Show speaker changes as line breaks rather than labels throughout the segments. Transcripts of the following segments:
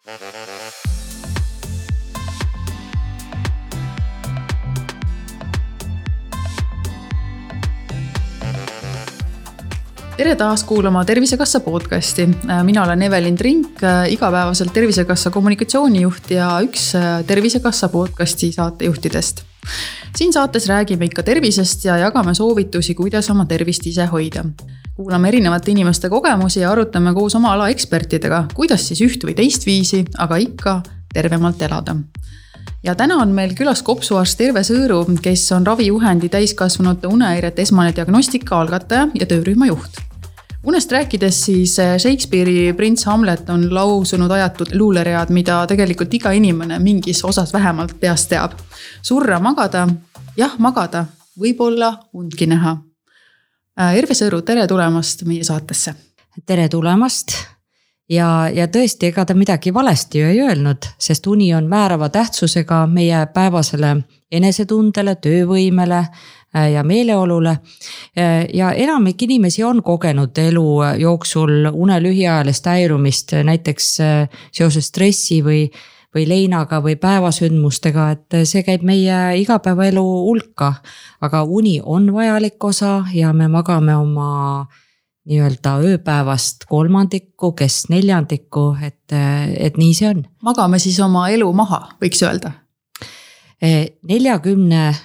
tere taas kuulama Tervisekassa podcasti, mina olen Evelin Trink, igapäevaselt Tervisekassa kommunikatsioonijuht ja üks Tervisekassa podcasti saatejuhtidest. Siin saates räägime ikka tervisest ja jagame soovitusi, kuidas oma tervist ise hoida. kuulame erinevate inimeste kogemusi ja arutame koos oma ala ekspertidega, kuidas siis üht või teistviisi, aga ikka tervemalt elada ja täna on meil külas kopsuarst Terve Sõõru, kes on ravijuhendi täiskasvanute unehäirete esmane diagnostika algataja ja töörühma juht unest rääkides, siis äh, Shakespeare'i prints Hamlet on lausunud ajatud luuleread, mida tegelikult iga inimene mingis osas vähemalt peast teab. surra magada, jah magada, võib-olla undki näha. Äh, Erve Sõõru, tere tulemast meie saatesse.
tere tulemast ja, ja tõesti, ega ta midagi valesti ju ei öelnud, sest uni on määrava tähtsusega meie päevasele enesetundele, töövõimele ja meeleolule. Äh, ja enamik inimesi on kogenud elu jooksul une lühiajalist häirumist, näiteks äh, seoses stressi või, või leinaga või päevasündmustega, et see käib meie igapäevaelu hulka. aga uni on vajalik osa ja me magame oma nii-öelda ööpäevast kolmandikku, kes neljandikku, et, et nii see on.
magame siis oma elu maha, võiks öelda
neljakümne äh,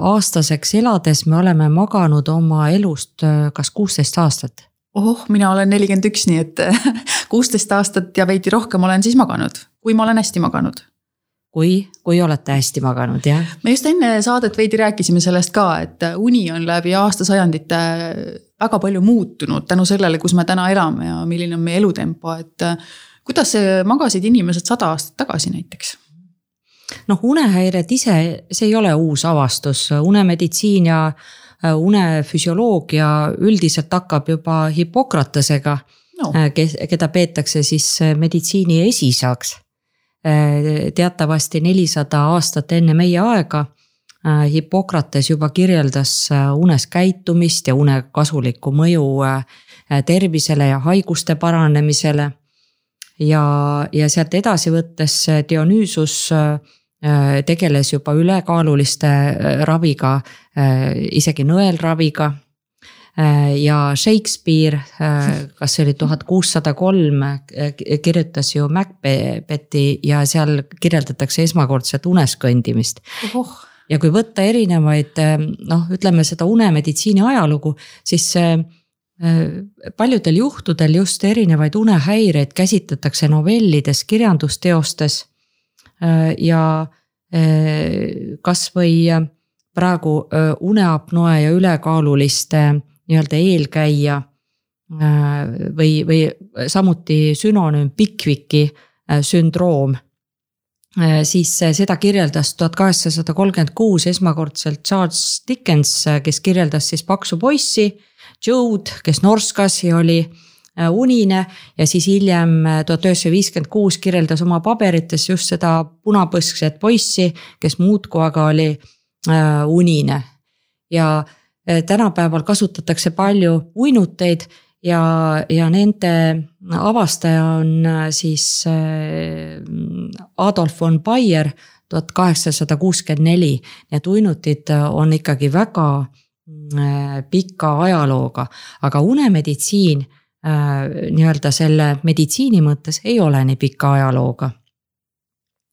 aastaseks elades me oleme maganud oma elust äh, kas kuusteist aastat.
ohoh, mina olen nelikümmend üks, nii et kuusteist aastat ja veidi rohkem olen siis maganud, kui ma olen hästi maganud
kui, kui olete hästi maganud, jah.
me just enne saadet veidi rääkisime sellest ka, et uni on läbi aastasajandite väga palju muutunud tänu sellele, kus me täna elame ja milline on meie elutempo, et. kuidas magasid inimesed sada aastat tagasi näiteks?
Noh, unehäired ise, see ei ole uus avastus, unemeditsiin ja äh, unefüsioloogia üldiselt hakkab juba Hippokratesega no., äh, kes, keda peetakse siis äh, meditsiini esiisaks. teatavasti nelisada aastat enne meie aega Hippokrates juba kirjeldas unes käitumist ja une kasulikku mõju tervisele ja haiguste paranemisele. Ja, ja sealt edasi võttes Dionüüsus Äh, tegeles juba ülekaaluliste äh, raviga, äh, isegi nõelraviga. ja Shakespeare, kas see oli tuhat kuussada kolm, kirjutas ju Macbethi ja seal kirjeldatakse esmakordset unes kõndimist oh ja kui võtta erinevaid noh, ütleme seda unemeditsiini ajalugu, siis paljudel juhtudel just erinevaid unehäireid käsitletakse novellides, kirjandusteostes ja Äh, kasvõi äh, praegu äh, uneapnoe ja ülekaaluliste nii-öelda eelkäija või, või samuti sünonüüm Bickwicki sündroom. siis seda kirjeldas tuhat kaheksasada kolmkümmend kuus esmakordselt Charles Dickens, kes kirjeldas siis paksu poissi, Joe'd, kes norskas ja oli Äh, unine ja siis hiljem äh, tuhat üheksasada viiskümmend kuus kirjeldas oma paberites just seda punapõskset poissi, kes muudkui aga oli äh, unine. ja tänapäeval kasutatakse palju uinuteid ja, ja nende avastaja on siis Adolf von Bayer tuhat kaheksasada kuuskümmend neli. Need uinutid on ikkagi väga pika ajalooga, aga unemeditsiin Äh, nii-öelda selle meditsiini mõttes ei ole nii pika ajalooga.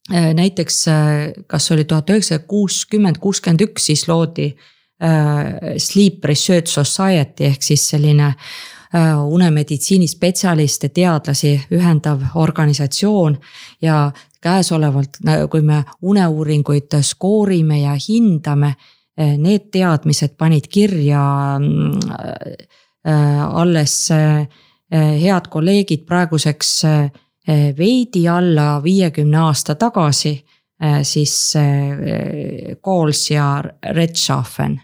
Äh, näiteks äh, kas oli tuhat üheksasada kuuskümmend, kuuskümmend üks, siis loodi Sleep Research Society ehk siis selline unemeditsiini spetsialiste, teadlasi ühendav organisatsioon ja käesolevalt, kui me uneuuringuid skoorime ja hindame, need teadmised panid kirja mm, alles Eh, head kolleegid praeguseks eh, veidi alla viiekümne aasta tagasi, eh, siis Kools ja Redschaffen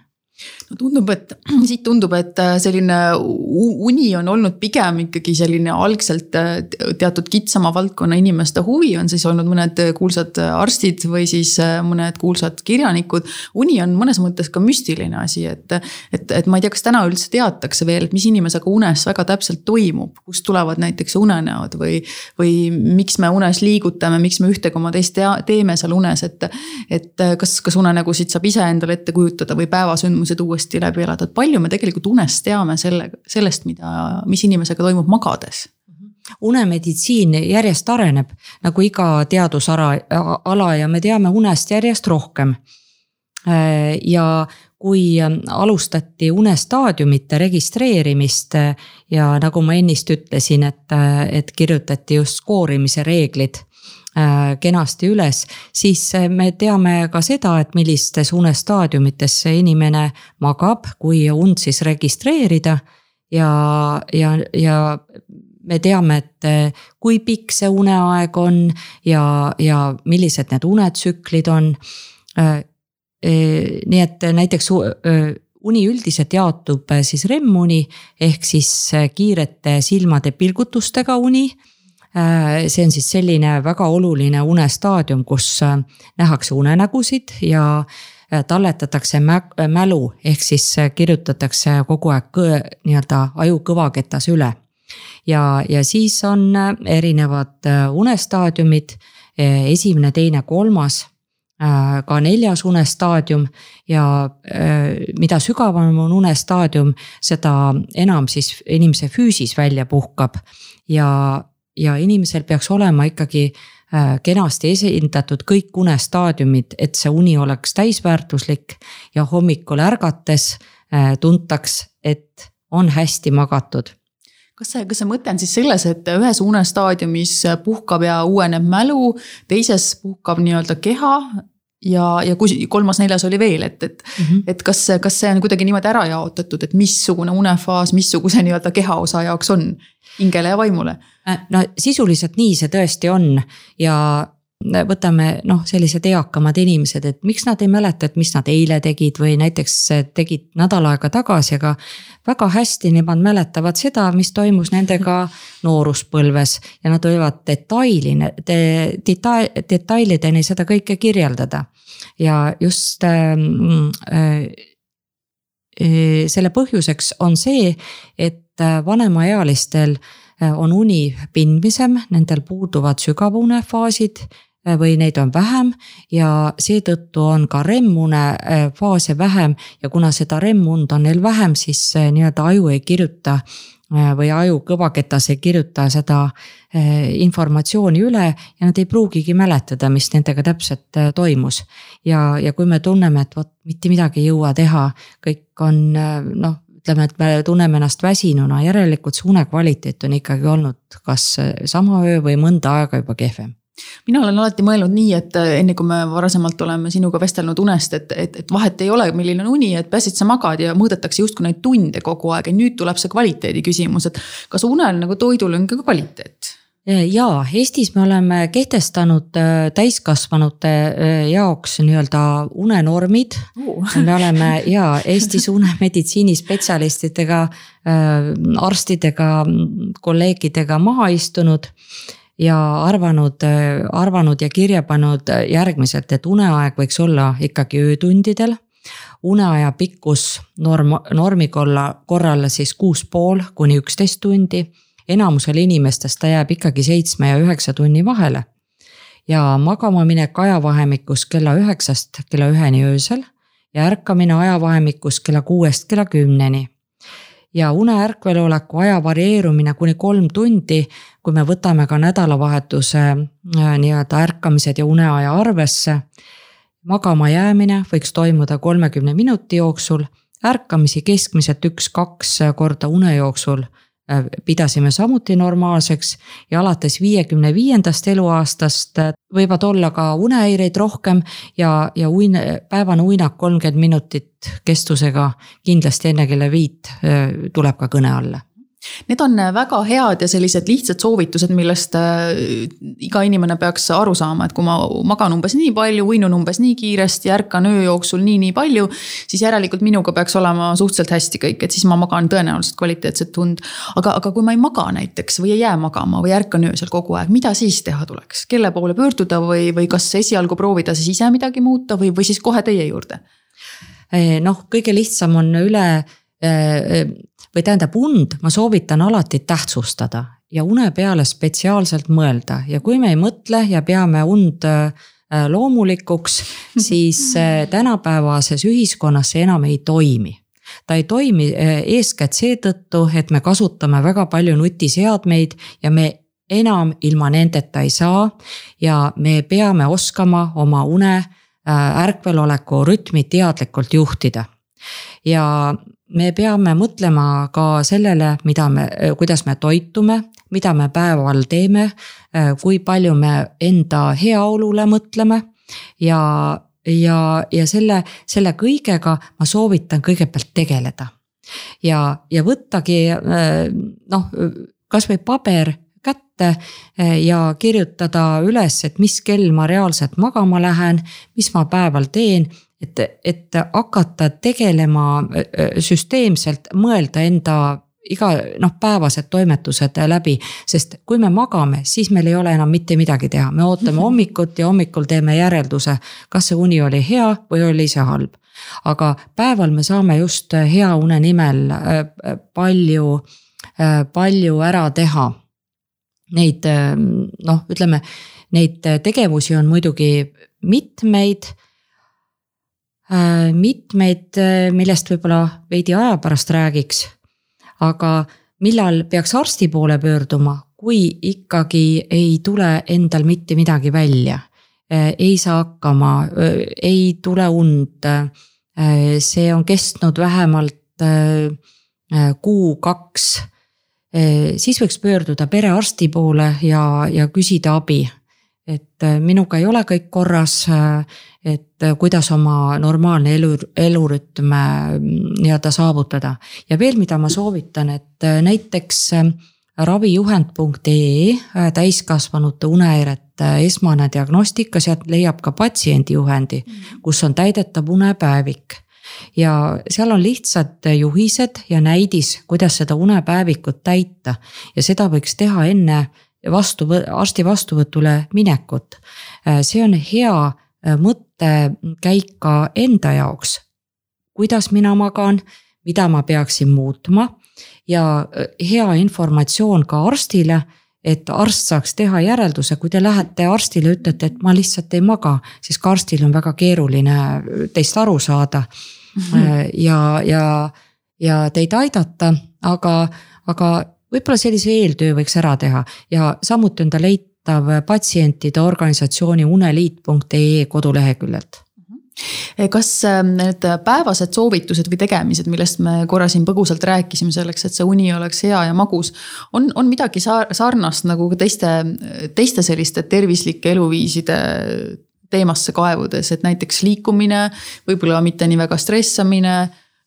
no tundub, et siit tundub, et äh, selline uni on olnud pigem ikkagi selline algselt äh, teatud kitsama valdkonna inimeste huvi, on siis olnud mõned kuulsad arstid või siis äh, mõned kuulsad kirjanikud. uni on mõnes mõttes ka müstiline asi, et, et, et ma ei tea, kas täna üldse teatakse veel, et mis inimesega unes väga täpselt toimub, kust tulevad näiteks unenäod või, või miks me unes liigutame, miks me ühte koma teist teeme seal unes, et. et kas, kas unenägusid saab ise endale ette kujutada või päevasündmused uuesti läbi elada, et palju me tegelikult unest teame selle, sellest, mida, mis inimesega toimub magades
unemeditsiin järjest areneb nagu iga teadusala ala ja me teame unest järjest rohkem. ja kui alustati unestaadiumite registreerimist ja nagu ma ennist ütlesin, et, et kirjutati just skoorimise reeglid kenasti üles, siis äh, me teame ka seda, et millistes unestaadiumites see inimene magab, kui und siis registreerida. ja, ja, ja me teame, et äh, kui pikk see uneaeg on ja, ja millised need unetsüklid on. nii et näiteks uni üldiselt jaotub siis REM-uni ehk siis kiirete silmade pilgutustega uni Äh, see on siis selline väga oluline unestaadium, kus äh, nähakse unenägusid ja äh, talletatakse mälu, ehk siis kirjutatakse kogu aeg nii-öelda aju kõvaketas üle. ja, ja siis on erinevad unestaadiumid, esimene, teine, kolmas ka neljas unestaadium ja mida sügavam on unestaadium, seda enam siis inimese füüsis välja puhkab. ja ja inimesel peaks olema ikkagi äh, kenasti esindatud kõik unestaadiumid, et see uni oleks täisväärtuslik ja hommikul ärgates äh, tuntaks, et on hästi magatud.
Kas see, kas see mõte on siis selles, et ühes unestaadiumis puhkab ja uueneb mälu, teises puhkab nii-öelda keha ja, ja kui kolmas-neljas oli veel, et, et mm, -hmm. et kas, kas see on kuidagi niimoodi ära jaotatud, et missugune unefaas missuguse nii-öelda kehaosa jaoks on hingele ja vaimule?
Äh, no sisuliselt nii see tõesti on ja võtame noh, sellised eakamad inimesed, et miks nad ei mäleta, et mis nad eile tegid või näiteks tegid nädal aega tagasi, aga. väga hästi nemad mäletavad seda, mis toimus nendega nooruspõlves ja nad võivad detailine de,, detail, detailideni seda kõike kirjeldada. ja just ähm, äh, äh, selle põhjuseks on see, et vanemaealistel äh, on uni pindmisem, nendel puuduvad sügavunefaasid Äh, või neid on vähem ja seetõttu on ka REM-une äh, faase vähem ja kuna seda REM-und on neil vähem, siis äh, nii-öelda aju ei kirjuta või aju kõvaketas ei kirjuta seda informatsiooni üle ja nad ei pruugigi mäletada, mis nendega täpselt toimus. ja, ja kui me tunneme, et vot mitte midagi ei jõua teha, kõik on noh ütleme, et me tunneme ennast väsinuna, järelikult see unekvaliteet on ikkagi olnud kas sama öö või mõnda aega juba kehvem
mina olen alati mõelnud nii, et äh, enne kui me varasemalt oleme sinuga vestelnud unest, et, et, et vahet ei ole, milline on uni, et peaasi, et sa magad ja mõõdetakse justkui neid tunde kogu aeg. Ja nüüd tuleb see kvaliteedi küsimus, et kas unel nagu toidul on ka kvaliteet?
ja Eestis me oleme kehtestanud äh, täiskasvanute äh, jaoks nii-öelda unenormid. Uh.. me oleme ja Eestis unemeditsiinispetsialistidega, arstidega, kolleegidega maha istunud ja arvanud, arvanud ja kirja pannud järgmiselt, et uneaeg võiks olla ikkagi öötundidel. uneaja pikkus norm, normi korra, korral siis kuus pool kuni üksteist tundi. enamusel inimestest ta jääb ikkagi seitsme ja üheksa tunni vahele. ja magama minek ajavahemikus kella üheksast kella üheni öösel ja ärkamine ajavahemikus kella kuuest kella kümneni ja une ärkveloleku aja varieerumine kuni kolm tundi, kui me võtame ka nädalavahetuse äh, nii-öelda ärkamised ja uneaja arvesse. magama jäämine võiks toimuda kolmekümne minuti jooksul, ärkamisi keskmiselt üks-kaks korda une jooksul Äh, pidasime samuti normaalseks ja alates viiekümne viiendast eluaastast äh, võivad olla ka unehäireid rohkem ja, ja uin-, päevane uinak kolmkümmend minutit kestusega kindlasti enne kella viit tuleb ka kõne alla
Need on väga head ja sellised lihtsad soovitused, millest äh, iga inimene peaks aru saama, et kui ma magan umbes nii palju, uinun umbes nii kiiresti, ärkan öö jooksul nii, nii palju. siis järelikult minuga peaks olema suhteliselt hästi kõik, et siis ma magan tõenäoliselt kvaliteetset und. aga, aga kui ma ei maga näiteks või ei jää magama või ärkan öösel kogu aeg, mida siis teha tuleks, kelle poole pöörduda või, või kas esialgu proovida siis ise midagi muuta või, või siis kohe teie juurde?
Eh, noh, kõige lihtsam on üle või tähendab und, ma soovitan alati tähtsustada ja une peale spetsiaalselt mõelda ja kui me ei mõtle ja peame und äh, loomulikuks, siis äh, tänapäevases ühiskonnas see enam ei toimi ta ei toimi äh, eeskätt seetõttu, et me kasutame väga palju nutiseadmeid ja me enam ilma nendeta ei saa. ja me peame oskama oma une ärkveloleku rütmi teadlikult juhtida. ja me peame mõtlema ka sellele, mida me, kuidas me toitume, mida me päeval teeme, kui palju me enda heaolule mõtleme ja, ja, ja selle, selle kõigega ma soovitan kõigepealt tegeleda. ja, ja võttagi noh, kasvõi paber kätte ja kirjutada üles, et mis kell ma reaalselt magama lähen, mis ma päeval teen et, et hakata tegelema süsteemselt, mõelda enda iga noh, päevased toimetused läbi, sest kui me magame, siis meil ei ole enam mitte midagi teha, me ootame hommikut ja hommikul teeme järelduse, kas see uni oli hea või oli see halb. aga päeval me saame just hea une nimel palju, palju ära teha. Neid noh, ütleme neid tegevusi on muidugi mitmeid mitmeid, äh, millest võib-olla veidi aja pärast räägiks. aga millal peaks arsti poole pöörduma, kui ikkagi ei tule endal mitte midagi välja. Äh, ei saa hakkama, ei tule und. see on kestnud vähemalt kuu-kaks. siis võiks pöörduda perearsti poole ja, ja küsida abi et minuga ei ole kõik korras, et kuidas oma normaalne elu, elurütm nii-öelda saavutada. ja veel, mida ma soovitan, et näiteks ravijuhend.ee täiskasvanute unehäirete esmane diagnostika, sealt leiab ka patsiendi juhendi, kus on täidetav unepäevik. Ja seal on lihtsad juhised ja näidis, kuidas seda unepäevikut täita. Ja seda võiks teha enne vastu, arsti vastuvõtule minekut. see on hea mõte mõttekäik ka enda jaoks. kuidas mina magan, mida ma peaksin muutma ja äh, hea informatsioon ka arstile et arst saaks teha järelduse, kui te lähete arstile, ütlete, et ma lihtsalt ei maga, siis ka arstil on väga keeruline teist aru saada mm. -hmm. ja, ja, ja teid aidata, aga, aga võib-olla sellise eeltöö võiks ära teha ja samuti on ta leit-, leitav patsientide organisatsiooni uneliit.ee koduleheküljelt
kas ähm, need päevased soovitused või tegemised, millest me korra siin põgusalt rääkisime selleks, et see uni oleks hea ja magus. on, on midagi sarnast nagu ka teiste, teiste selliste tervislike eluviiside teemasse kaevudes, et näiteks liikumine, võib-olla mitte nii väga stressamine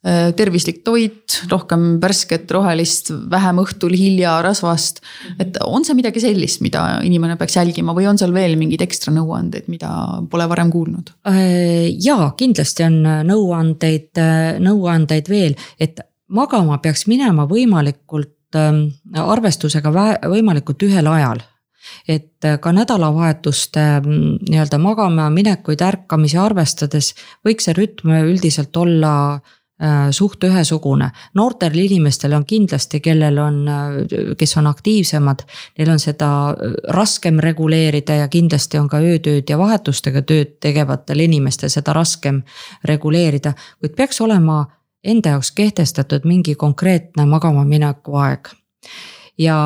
tervislik toit, rohkem värsket rohelist, vähem õhtul hilja rasvast. et on see midagi sellist, mida inimene peaks jälgima või on seal veel mingeid ekstra nõuandeid, mida pole varem kuulnud?
Äh, ja kindlasti on nõuandeid, nõuandeid veel, et magama peaks minema võimalikult ähm, arvestusega võimalikult ühel ajal et ka nädalavahetuste mm, nii-öelda magama minekuid, ärkamisi arvestades võiks see rütm üldiselt olla Äh, suht ühesugune. noortel inimestel on kindlasti, kellel on, äh, kes on aktiivsemad, neil on seda äh, raskem reguleerida ja kindlasti on ka öötööd ja vahetustega tööd tegevatel inimestel seda raskem reguleerida, kuid peaks olema enda jaoks kehtestatud mingi konkreetne magama mineku aeg. ja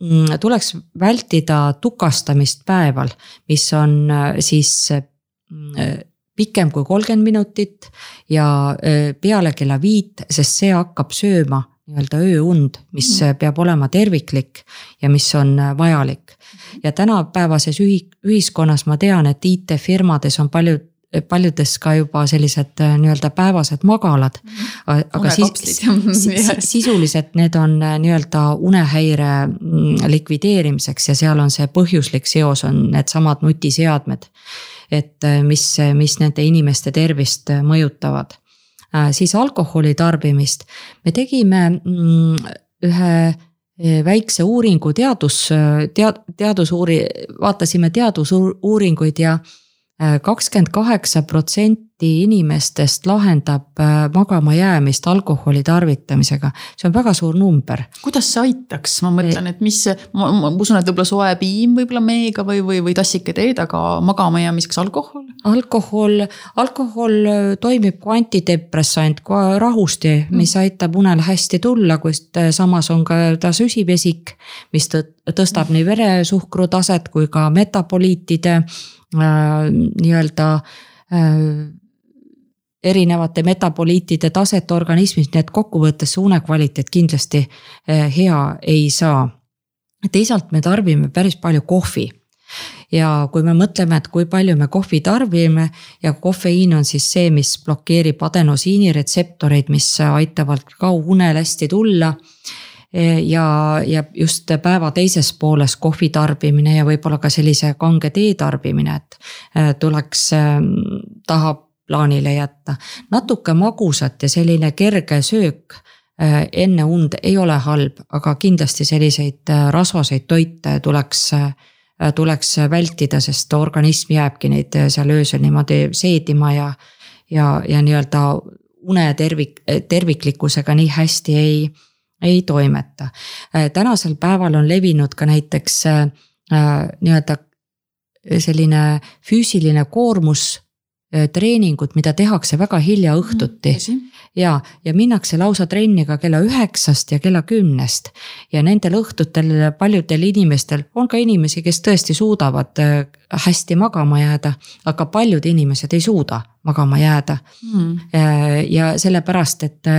mm, tuleks vältida tukastamist päeval, mis on siis pikem kui kolmkümmend minutit ja peale kella viit, sest see hakkab sööma nii-öelda ööund, mis mm. peab olema terviklik ja mis on vajalik. ja tänapäevases ühi-, ühiskonnas ma tean, et IT-firmades on palju paljudes ka juba sellised äh, nii-öelda päevased magalad. aga siis sisuliselt need on nii-öelda unehäire mm, likvideerimiseks ja seal on see põhjuslik seos on needsamad nutiseadmed. Et mis, mis nende inimeste tervist mõjutavad. siis alkoholi tarbimist, me tegime mm, ühe väikse uuringu teadus, tead-, teadusuuri-, vaatasime teadusuuringuid ja kakskümmend kaheksa protsenti inimestest lahendab äh, magama jäämist alkoholi tarvitamisega. see on väga suur number.
kuidas see aitaks, ma mõtlen, et mis, ma, usun, et võib-olla soe piim võib-olla meega või, või, või tassike teed, aga magama jäämiseks alkohol?
alkohol, alkohol äh, toimib kui antidepressant, kui rahusti, mis mm. aitab unel hästi tulla, kuid äh, samas on ka ta süsivesik, mis tõstab nii veresuhkru taset kui ka metaboliitide nii-öelda äh, erinevate metaboliitide taset organismis, nii et kokkuvõttes see unekvaliteet kindlasti äh, hea ei saa. teisalt me tarbime päris palju kohvi ja kui me mõtleme, et kui palju me kohvi tarbime ja kofeiin on siis see, mis blokeerib adenosiini retseptoreid, mis aitavad ka unel hästi tulla ja, ja just päeva teises pooles kohvi tarbimine ja võib-olla ka sellise kange tee tarbimine, et äh, tuleks ähm, taha plaanile jätta. natuke magusat ja selline kerge söök äh, enne und ei ole halb, aga kindlasti selliseid rasvaseid toite tuleks tuleks vältida, sest organism jääbki neid seal öösel niimoodi seedima ja, ja, ja nii-öelda une tervik, terviklikkusega nii hästi ei ei toimeta. Äh, tänasel päeval on levinud ka näiteks äh, äh, nii-öelda selline füüsiline koormus treeningud, mida tehakse väga hilja õhtuti mm,. ja, ja minnakse lausa trenni ka kella üheksast ja kella kümnest. ja nendel õhtutel paljudel inimestel on ka inimesi, kes tõesti suudavad hästi magama jääda, aga paljud inimesed ei suuda magama jääda mm.. ja sellepärast, et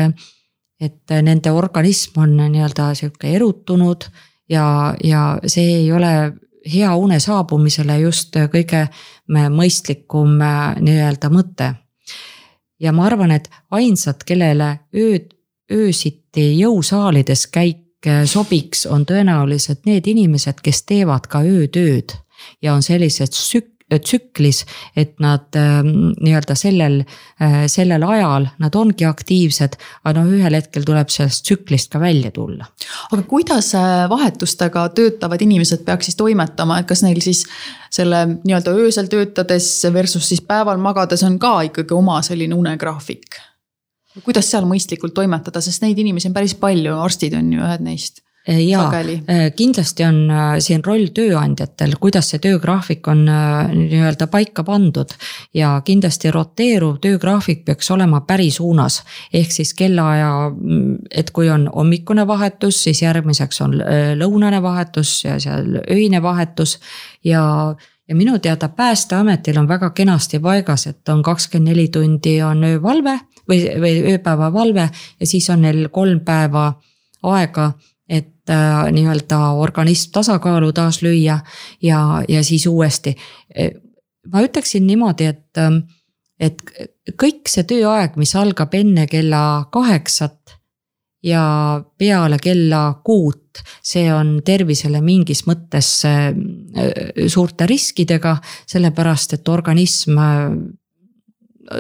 et nende organism on nii-öelda sihuke erutunud ja, ja see ei ole hea une saabumisele just kõige mõistlikum nii-öelda mõte. ja ma arvan, et ainsad, kellele ööd, öösiti jõusaalides käik sobiks, on tõenäoliselt need inimesed, kes teevad ka öötööd ja on sellised sük-, tsüklis, et nad ähm, nii-öelda sellel, äh, sellel ajal nad ongi aktiivsed, aga noh, ühel hetkel tuleb sellest tsüklist ka välja tulla.
aga kuidas äh, vahetustega töötavad inimesed peaks siis toimetama, et kas neil siis selle nii-öelda öösel töötades versus siis päeval magades on ka ikkagi oma selline unegraafik? kuidas seal mõistlikult toimetada, sest neid inimesi on päris palju, arstid on ju ühed neist
Äh, ja äh, kindlasti on äh, siin roll tööandjatel, kuidas see töögraafik on nii-öelda paika pandud. ja kindlasti roteeruv töögraafik peaks olema pärisuunas, ehk siis kellaaja, mm, et kui on hommikune vahetus, siis järgmiseks on lõunane vahetus ja seal öine vahetus. Ja ja minu teada Päästeametil on väga kenasti paigas, et on kakskümmend neli tundi on öövalve või, või ööpäevavalve ja siis on neil kolm päeva aega et äh, nii-öelda organism tasakaalu taas lüüa ja, ja siis uuesti. ma ütleksin niimoodi, et, ähm, et kõik see tööaeg, mis algab enne kella kaheksat ja peale kella kuut, see on tervisele mingis mõttes äh, suurte riskidega, sellepärast et organism äh,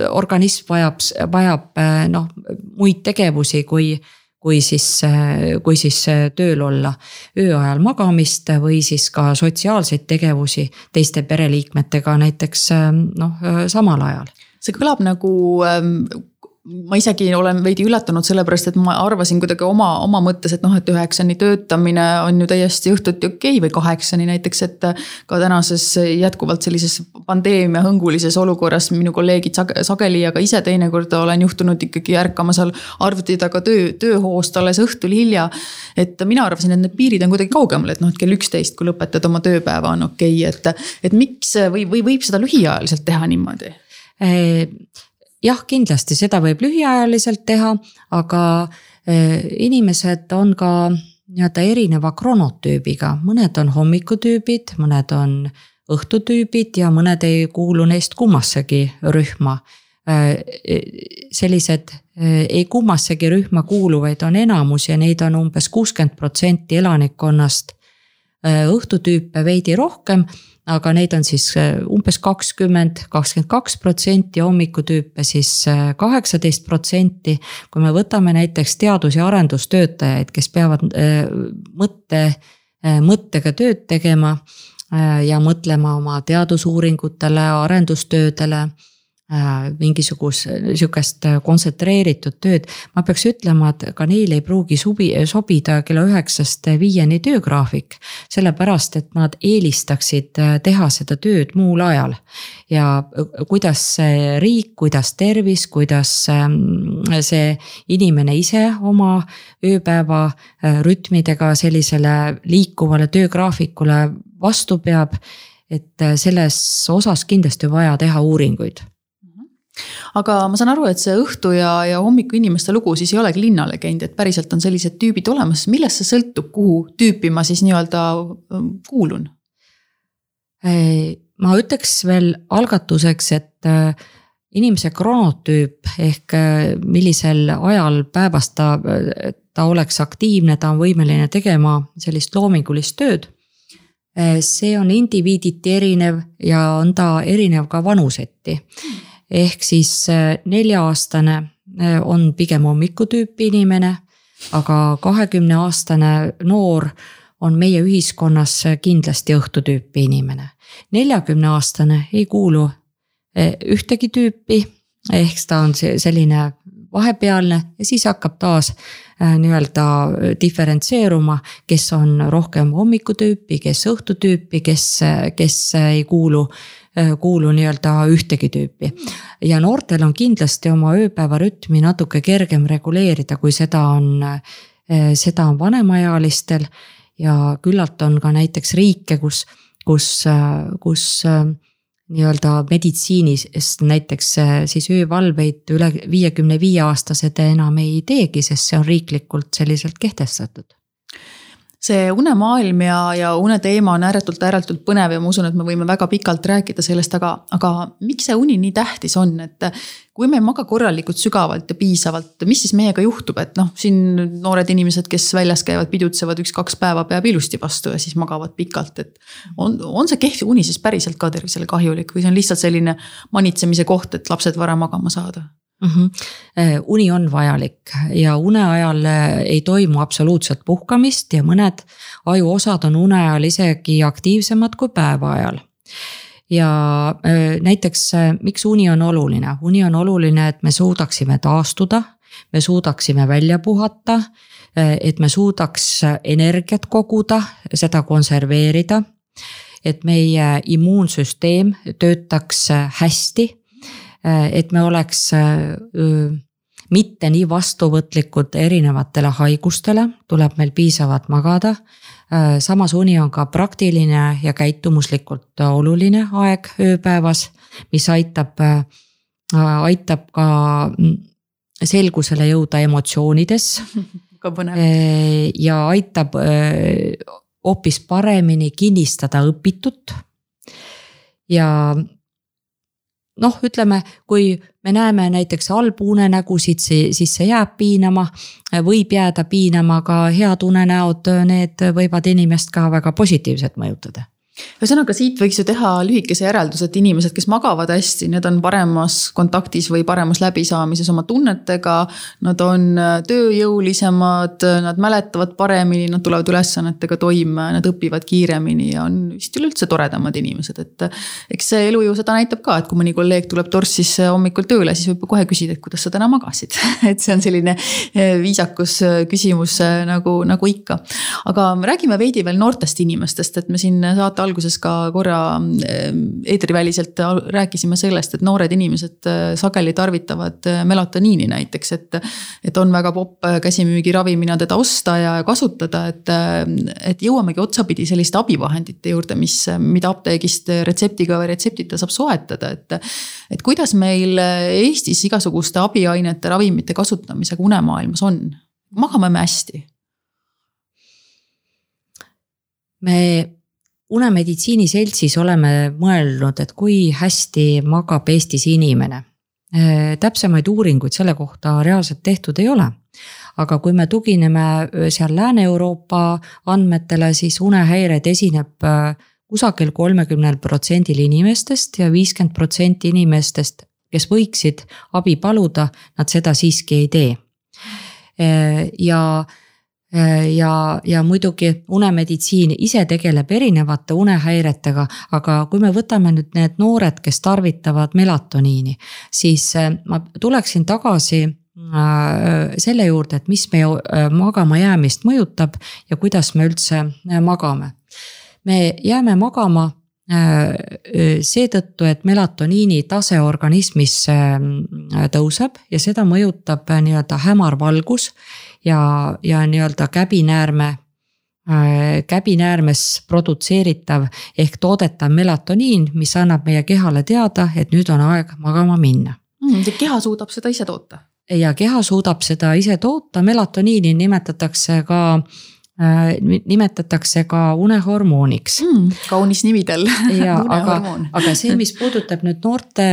organism vajab, vajab äh, noh muid tegevusi, kui kui siis, kui siis tööl olla. öö ajal magamist või siis ka sotsiaalseid tegevusi teiste pereliikmetega näiteks noh, samal ajal.
see kõlab nagu ähm, ma isegi olen veidi üllatunud, sellepärast et ma arvasin kuidagi oma, oma mõttes, et noh, et üheksani töötamine on ju täiesti õhtuti okei okay, või kaheksani näiteks, et. ka tänases jätkuvalt sellises pandeemia hõngulises olukorras minu kolleegid sage, sageli ja ka ise teinekord olen juhtunud ikkagi ärkama seal arvuti taga töö, tööhoost alles õhtul hilja. et mina arvasin, et need piirid on kuidagi kaugemal, et noh, et kell üksteist, kui lõpetad oma tööpäeva, on okei okay,, et. et miks või, või võib seda lühiajaliselt teha niimoodi?
Jah, kindlasti seda võib lühiajaliselt teha, aga eh, inimesed on ka nii-öelda erineva kronotüübiga, mõned on hommikutüübid, mõned on õhtutüübid ja mõned ei kuulu neist kummassegi rühma. sellised ei kummassegi rühma kuuluvaid on enamus ja neid on umbes kuuskümmend protsenti elanikkonnast. õhtutüüpe veidi rohkem aga neid on siis äh, umbes kakskümmend, kakskümmend kaks protsenti ja hommikutüüpe siis äh, kaheksateist protsenti. kui me võtame näiteks teadus- ja arendustöötajaid, kes peavad äh, mõtte, mõttega tööd tegema ja mõtlema oma teadusuuringutele, arendustöödele mingisugust sihukest kontsentreeritud tööd. ma peaks ütlema, et ka neile ei pruugi subi, sobida kella üheksast viieni töögraafik. sellepärast, et nad eelistaksid äh, teha seda tööd muul ajal. ja äh, kuidas riik, kuidas tervis, kuidas ähm, see inimene ise oma ööpäeva rütmidega sellisele liikuvale töögraafikule vastu peab et selles osas kindlasti vaja teha uuringuid
aga ma saan aru, et see õhtu ja, ja hommiku inimeste lugu siis ei olegi linnalegend, et päriselt on sellised tüübid olemas, millest see sõltub, kuhu tüüpi ma siis nii-öelda ähm, kuulun?
ma ütleks veel algatuseks, et äh, inimese kronotüüp ehk äh, millisel ajal päevast ta, ta oleks aktiivne, ta on võimeline tegema sellist loomingulist tööd. Äh, see on indiviiditi erinev ja on ta erinev ka vanuseti ehk siis äh, nelja-aastane äh, on pigem hommikutüüpi inimene, aga kahekümne aastane noor on meie ühiskonnas kindlasti õhtutüüpi inimene. neljakümne aastane ei kuulu äh, ühtegi tüüpi, ehk ta on selline vahepealne ja siis hakkab taas nii-öelda diferentseeruma, kes on rohkem hommikutüüpi, kes õhtutüüpi, kes, kes ei kuulu Äh, kuulu nii-öelda ühtegi tüüpi. ja noortel on kindlasti oma ööpäevarütmi natuke kergem reguleerida, kui seda on, äh, seda on vanemaealistel. ja küllalt on ka näiteks riike, kus, kus, äh, kus nii-öelda meditsiinis näiteks siis öövalveid üle viiekümne viie aastased enam ei teegi, sest see on riiklikult selliselt kehtestatud
see unemaailm ja, ja uneteema on ääretult, ääretult põnev ja ma usun, et me võime väga pikalt rääkida sellest, aga, aga miks see uni nii tähtis on, et. kui me ei maga korralikult, sügavalt ja piisavalt, mis siis meiega juhtub, et noh, siin noored inimesed, kes väljas käivad, pidutsevad üks-kaks päeva, peab ilusti vastu ja siis magavad pikalt, et. on, on see kehv uni siis päriselt ka tervisele kahjulik või see on lihtsalt selline manitsemise koht, et lapsed varem magama saada?
Mm. -hmm. uni on vajalik ja une ajal äh, ei toimu absoluutselt puhkamist ja mõned ajuosad on une ajal isegi aktiivsemad kui päeva ajal ja äh, näiteks miks uni on oluline, uni on oluline, et me suudaksime taastuda, me suudaksime välja puhata, et me suudaks energiat koguda, seda konserveerida. et meie immuunsüsteem töötaks hästi et me oleks äh, mitte nii vastuvõtlikud erinevatele haigustele, tuleb meil piisavalt magada. Äh, samas uni on ka praktiline ja käitumuslikult oluline aeg ööpäevas, mis aitab, aitab ka mm, selgusele jõuda emotsioonides.
ka põnev.
ja aitab hoopis paremini kinnistada õpitut. ja noh, ütleme, kui me näeme näiteks halbu unenägusid, siis see jääb piinama. võib jääda piinama ka head unenäod, need võivad inimest ka väga positiivselt mõjutada
ühesõnaga siit võiks ju teha lühikese järelduse, et inimesed, kes magavad hästi, need on paremas kontaktis või paremas läbisaamises oma tunnetega. Nad on tööjõulisemad, nad mäletavad paremini, nad tulevad ülesannetega toime, nad õpivad kiiremini ja on vist üleüldse toredamad inimesed, et. eks see elu ju seda näitab ka, et kui mõni kolleeg tuleb torssis hommikul tööle, siis võib kohe küsida, et kuidas sa täna magasid et see on selline äh, viisakus äh, küsimus nagu, nagu ikka. aga räägime veidi veel noortest inimestest, et me siin saate alguses ka korra ehm, eetriväliselt rääkisime sellest, et noored inimesed äh, sageli tarvitavad äh, melatoniini näiteks, et. et on väga popp äh, käsimüügiravimina teda osta ja kasutada, et, et jõuamegi otsapidi selliste abivahendite juurde, mis, mida apteegist retseptiga või retseptita saab soetada, et. et kuidas meil Eestis igasuguste abiainete, ravimite kasutamisega unemaailmas on, magame me hästi?
me unemeditsiini seltsis oleme mõelnud, et kui hästi magab Eestis inimene. täpsemaid uuringuid selle kohta reaalselt tehtud ei ole aga kui me tugineme seal Lääne-Euroopa andmetele, siis unehäired esineb kusagil kolmekümnel protsendil inimestest ja viiskümmend protsenti inimestest, kes võiksid abi paluda, nad seda siiski ei tee. ja ja, ja muidugi unemeditsiin ise tegeleb erinevate unehäiretega, aga kui me võtame nüüd need noored, kes tarvitavad melatoniini, siis ma tuleksin tagasi Äh, selle juurde, et mis meie äh, magama jäämist mõjutab ja kuidas me üldse äh, magame. me jääme magama seetõttu, et melatoniini tase organismis tõuseb ja seda mõjutab nii-öelda hämar valgus ja, ja nii-öelda käbinäärme käbinäärmes produtseeritav ehk toodetav melatoniin, mis annab meie kehale teada, et nüüd on aeg magama minna
mm,. keha suudab seda ise toota?
ja keha suudab seda ise toota, melatoniini nimetatakse ka äh, nimetatakse ka unehormooniks
mm,. kaunis nimi tal
ja aga, aga see, mis puudutab nüüd noorte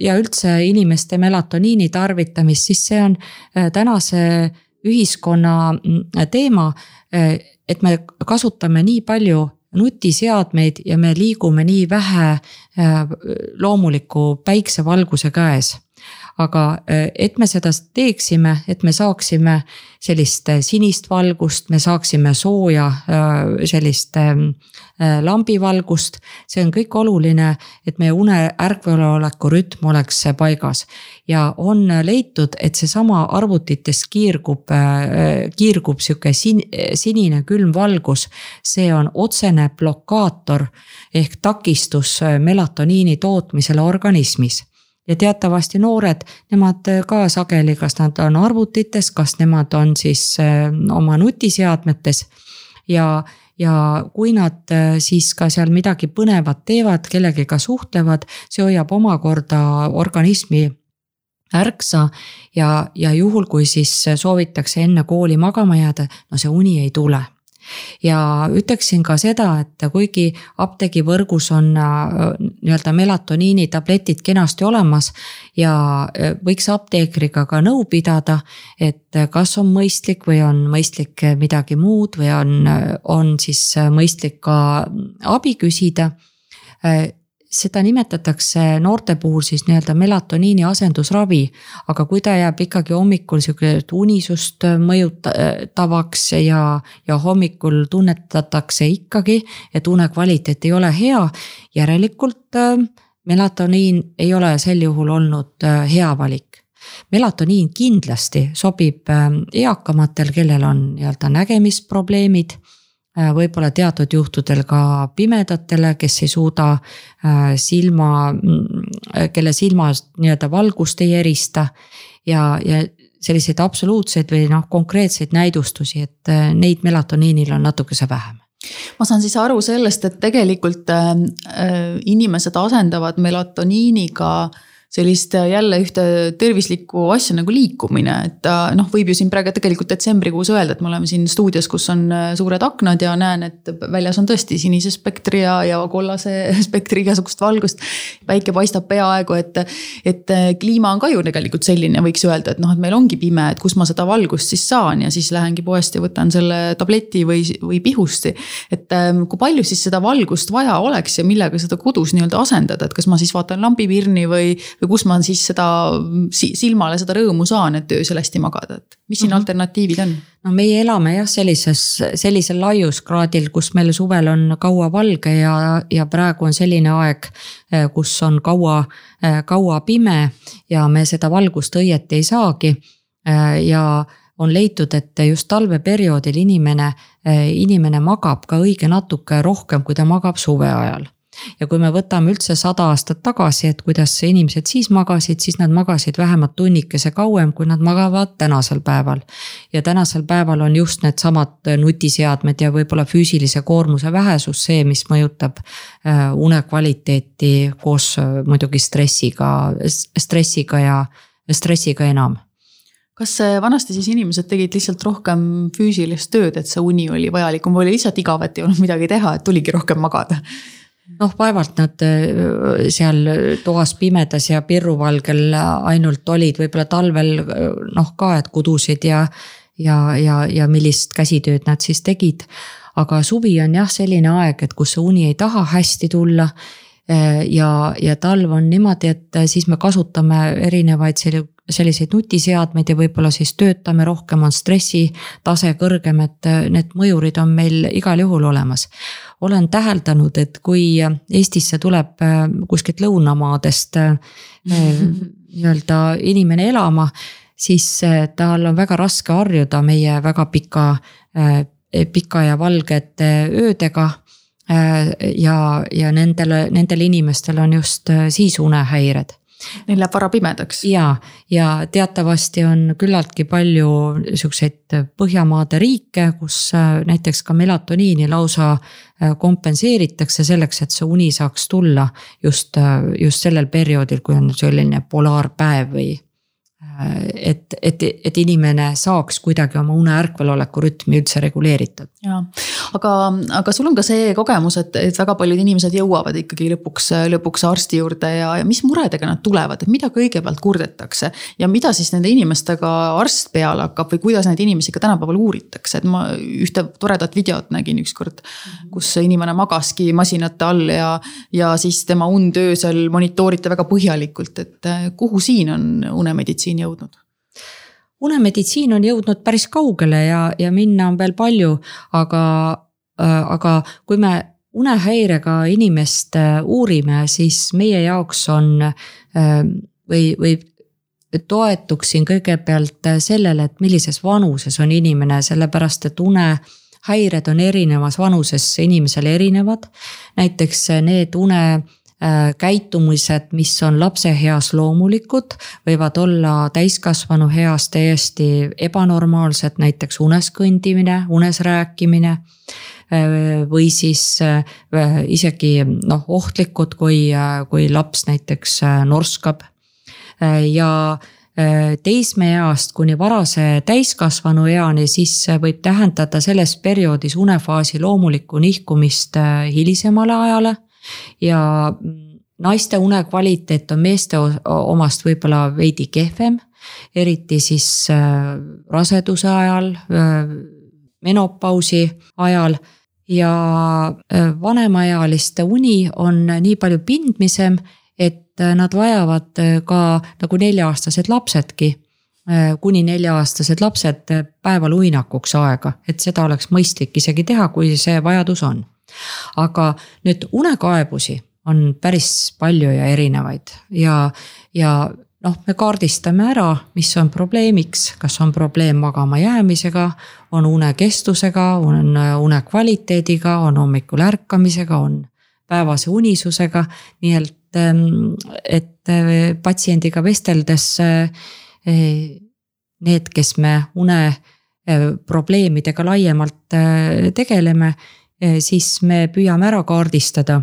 ja üldse inimeste melatoniini tarvitamist, siis see on äh, tänase ühiskonna mm, teema. Äh, et me kasutame nii palju nutiseadmeid ja me liigume nii vähe loomuliku päiksevalguse käes aga äh, et me seda teeksime, et me saaksime sellist äh, sinist valgust, me saaksime sooja äh, sellist ähm, lambivalgust. see on kõik oluline, et meie une ärkveloleku rütm oleks paigas ja on leitud, et seesama arvutites kiirgub, kiirgub sihuke sin-, sinine külm valgus. see on otsene blokaator ehk takistus melatoniini tootmisele organismis ja teatavasti noored, nemad ka sageli, kas nad on arvutites, kas nemad on siis äh, oma nutiseadmetes. ja, ja kui nad äh, siis ka seal midagi põnevat teevad, kellegiga suhtlevad, see hoiab omakorda organismi ärksa ja, ja juhul, kui siis soovitakse enne kooli magama jääda, no see uni ei tule ja ütleksin ka seda, et kuigi apteegivõrgus on äh, nii-öelda melatoniini tabletid kenasti olemas ja äh, võiks apteekriga ka nõu pidada, et kas on mõistlik või on mõistlik midagi muud või on, on siis mõistlik ka abi küsida äh, seda nimetatakse noorte puhul siis nii-öelda melatoniini asendusravi. aga kui ta jääb ikkagi hommikul sihuke unisust mõjutavaks ja, ja hommikul tunnetatakse ikkagi, et une kvaliteet ei ole hea, järelikult äh, melatoniin ei ole sel juhul olnud äh, hea valik melatoniin kindlasti sobib äh, eakamatel, kellel on nii-öelda nägemisprobleemid võib-olla teatud juhtudel ka pimedatele, kes ei suuda äh, silma, mm, kelle silmast nii-öelda valgust ei erista. ja, ja selliseid absoluutseid või noh, konkreetseid näidustusi, et äh, neid melatoniinil on natukese vähem
ma saan siis aru sellest, et tegelikult äh, inimesed asendavad melatoniiniga äh, sellist äh, jälle ühte tervislikku asja nagu liikumine, et noh, võib ju siin praegu tegelikult detsembrikuus öelda, et me oleme siin stuudios, kus on äh, suured aknad ja näen, et väljas on tõesti sinise spektri ja, ja kollase spektri igasugust valgust. päike paistab peaaegu, et, et äh, kliima on ka ju tegelikult selline, võiks öelda, et noh, et meil ongi pime, et kus ma seda valgust siis saan ja siis lähengi poest ja võtan selle tableti või, või pihusti. et ähm, kui palju siis seda valgust vaja oleks ja millega seda kodus nii-öelda asendada, et kas ma siis vaatan lambipirni või või kus ma siis seda silmale seda rõõmu saan, et öösel hästi magada, et mis siin mm -hmm. alternatiivid on?
no meie elame jah, sellises, sellisel laiuskraadil, kus meil suvel on kaua valge ja, ja praegu on selline aeg, eh, kus on kaua, eh, kaua pime ja me seda valgust õieti ei saagi. Eh, ja on leitud, et just talveperioodil inimene, inimene magab ka õige natuke rohkem, kui ta magab suve ajal ja kui me võtame üldse sada aastat tagasi, et kuidas inimesed siis magasid, siis nad magasid vähemalt tunnikese kauem, kui nad magavad tänasel päeval. ja tänasel päeval on just needsamad nutiseadmed ja võib-olla füüsilise koormuse vähesus see, mis mõjutab äh, une kvaliteeti koos äh, muidugi stressiga, stressiga ja stressiga enam
kas vanasti siis inimesed tegid lihtsalt rohkem füüsilist tööd, et see uni oli vajalikum või oli lihtsalt igav, et ei olnud midagi teha, et tuligi rohkem magada?
Noh, vaevalt nad äh, seal toas pimedas ja pirruvalgel ainult olid, võib-olla talvel noh ka, et kudusid ja. ja, ja, ja millist käsitööd nad siis tegid. aga suvi on jah selline aeg, et kus see uni ei taha hästi tulla äh, ja, ja talv on niimoodi, et siis me kasutame erinevaid selliseid nutiseadmeid ja võib-olla siis töötame rohkem, on stressitase kõrgem, et äh, need mõjurid on meil igal juhul olemas. Olen täheldanud, et kui Eestisse tuleb äh, kuskilt lõunamaadest äh, nii-öelda inimene elama, siis tal on väga raske harjuda meie väga pika, pika ja valgete öödega ja, ja nendele, nendel inimestel on just siis unehäired
Neil läheb vara pimedaks.
ja, ja teatavasti on küllaltki palju siukseid Põhjamaade riike, kus äh, näiteks ka melatoniini lausa äh, kompenseeritakse selleks, et see uni saaks tulla just, äh, just sellel perioodil, kui on selline polaarpäev või et, et, et inimene saaks kuidagi oma une ärkveloleku rütmi üldse reguleeritud.
ja, aga, aga sul on ka see kogemus, et, et väga paljud inimesed jõuavad ikkagi lõpuks, lõpuks arsti juurde ja, ja mis muredega nad tulevad, et mida kõigepealt kurdetakse. ja mida siis nende inimestega arst peale hakkab või kuidas neid inimesi ka tänapäeval uuritakse, et ma ühte toredat videot nägin ükskord. kus inimene magaski masinate all ja, ja siis tema und öösel monitooriti väga põhjalikult, et kuhu siin on unemeditsiin unemeditsiin jõudnud?
unemeditsiin on jõudnud päris kaugele ja, ja minna on veel palju, aga äh,, aga kui me unehäirega inimest äh, uurime, siis meie jaoks on äh, või, või toetuksin kõigepealt sellele, et millises vanuses on inimene, sellepärast et unehäired on erinevas vanuses inimesel erinevad. näiteks need une Äh, käitumised, mis on lapse heas loomulikud, võivad olla täiskasvanu heas täiesti ebanormaalsed, näiteks unes kõndimine, unes rääkimine. Äh, või siis äh, isegi noh, ohtlikud, kui, kui laps näiteks norskab. ja teismeeast kuni varase täiskasvanu eani, siis võib tähendada selles perioodis unefaasi loomulikku nihkumist hilisemale ajale ja naiste unekvaliteet on meeste omast võib-olla veidi kehvem. eriti siis äh, raseduse ajal, äh, menopausi ajal ja äh, vanemaealiste uni on nii palju pindmisem, et nad vajavad ka nagu nelja-aastased lapsedki kuni nelja-aastased lapsed päeval uinakuks aega, et seda oleks mõistlik isegi teha, kui see vajadus on aga nüüd unekaebusi on päris palju ja erinevaid ja, ja noh, me kaardistame ära, mis on probleemiks, kas on probleem magama jäämisega, on une kestusega, on une kvaliteediga, on hommikul ärkamisega, on päevase unisusega. nii et, ähm, et äh, patsiendiga vesteldes äh, need, kes me une äh, probleemidega laiemalt tegeleme siis me püüame ära kaardistada,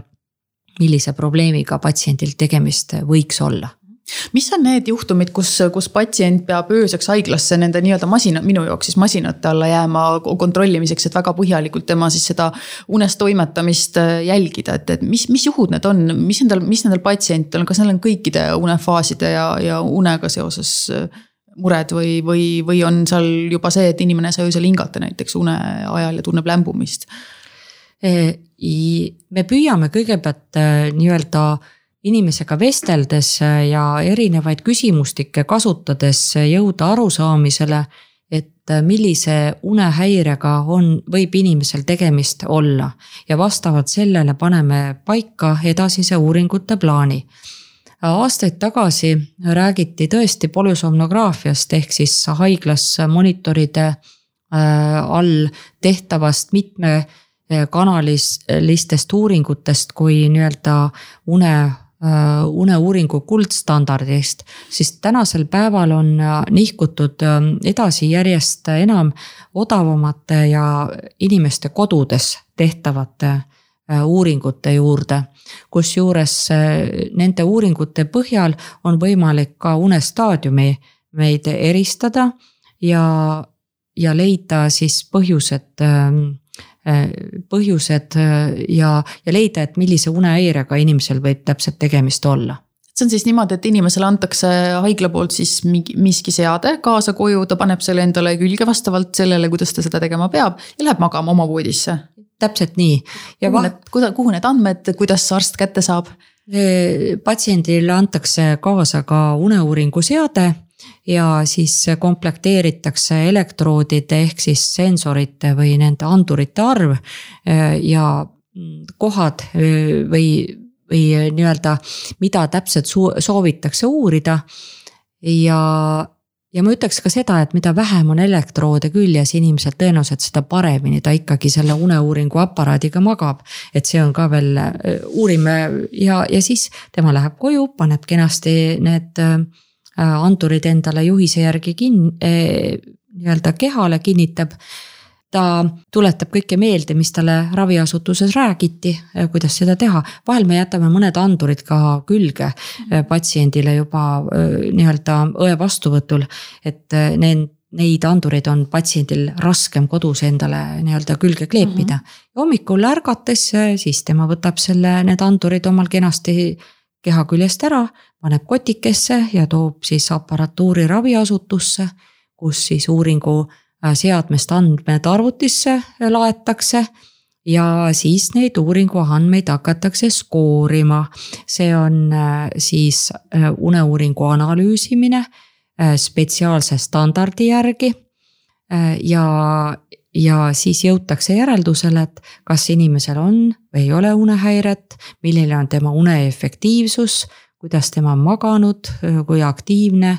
millise probleemiga patsiendil tegemist võiks olla.
Mis on need juhtumid, kus, kus patsient peab ööseks haiglasse nende nii-öelda masina, minu jaoks siis masinate alla jääma kontrollimiseks, et väga põhjalikult tema siis seda unes toimetamist äh, jälgida, et, et mis, mis juhud need on, mis nendel, mis nendel patsientidel on, kas neil on kõikide unefaaside ja, ja unega seoses äh, mured või, või, või on seal juba see, et inimene ei saa öösel hingata näiteks une ajal ja tunneb lämbumist
me püüame kõigepealt äh, nii-öelda inimesega vesteldes äh, ja erinevaid küsimustikke kasutades jõuda arusaamisele, et äh, millise unehäirega on, võib inimesel tegemist olla. ja vastavalt sellele paneme paika edasise uuringute plaani. aastaid tagasi räägiti tõesti polüsomnograafiast ehk siis haiglas monitoride all tehtavast mitme kanalistest uuringutest kui nii-öelda une eh, uneuuringu kuldstandardist, siis tänasel päeval on nihkutud edasi järjest enam odavamate ja inimeste kodudes tehtavate uuringute juurde. kusjuures nende uuringute põhjal on võimalik ka unestaadiumi meid eristada ja, ja leida siis põhjused ähm, äh, põhjused äh, ja, ja leida, et millise unehäirega inimesel võib täpselt tegemist olla
see on siis niimoodi, et inimesele antakse haigla poolt siis mingi, miski seade kaasa koju, ta paneb selle endale külge vastavalt sellele, kuidas ta seda tegema peab ja läheb magama oma voodisse.
täpselt nii.
kuhu need, kuhu need andmed, kuidas arst kätte saab?
patsiendile antakse kaasa ka uneuuringu seade ja siis komplekteeritakse elektroodide ehk siis sensorite või nende andurite arv ja kohad või, või nii-öelda, mida täpselt soovitakse uurida. ja ja ma ütleks ka seda, et mida vähem on elektroode küljes inimesel, tõenäoliselt seda paremini ta ikkagi selle uneuuringu aparaadiga magab. et see on ka veel, uurime ja, ja siis tema läheb koju, paneb kenasti need äh, andurid endale juhise järgi kinni, äh, nii-öelda kehale kinnitab ta tuletab kõike meelde, mis talle raviasutuses räägiti, äh, kuidas seda teha. vahel me jätame mõned andurid ka külge äh, patsiendile juba äh, nii-öelda õe vastuvõtul, et need neid andureid on patsiendil raskem kodus endale nii-öelda külge kleepida mm. -hmm. hommikul ärgates, siis tema võtab selle, need andurid omal kenasti keha küljest ära, paneb kotikesse ja toob siis aparatuuri raviasutusse, kus siis uuringu Äh, seadmest andmed arvutisse laetakse ja siis neid uuringu andmeid hakatakse skoorima. see on äh, siis äh, uneuuringu analüüsimine spetsiaalse standardi järgi. ja, ja siis jõutakse järeldusele, et kas inimesel on või ei ole unehäiret, milline on tema une efektiivsus, kuidas tema on maganud, kui aktiivne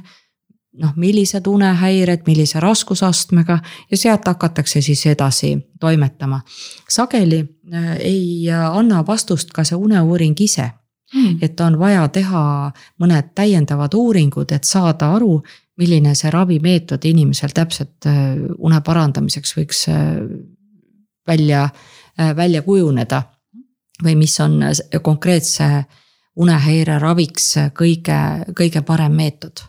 noh, millised unehäired, millise raskusastmega ja sealt hakatakse siis edasi toimetama. sageli äh, ei anna vastust ka see uneuuring ise hmm.. et on vaja teha mõned täiendavad uuringud, et saada aru, milline see ravimeetod inimesel täpselt äh, une parandamiseks võiks äh, välja, välja kujuneda. või mis on konkreetse unehäire raviks kõige, kõige parem meetod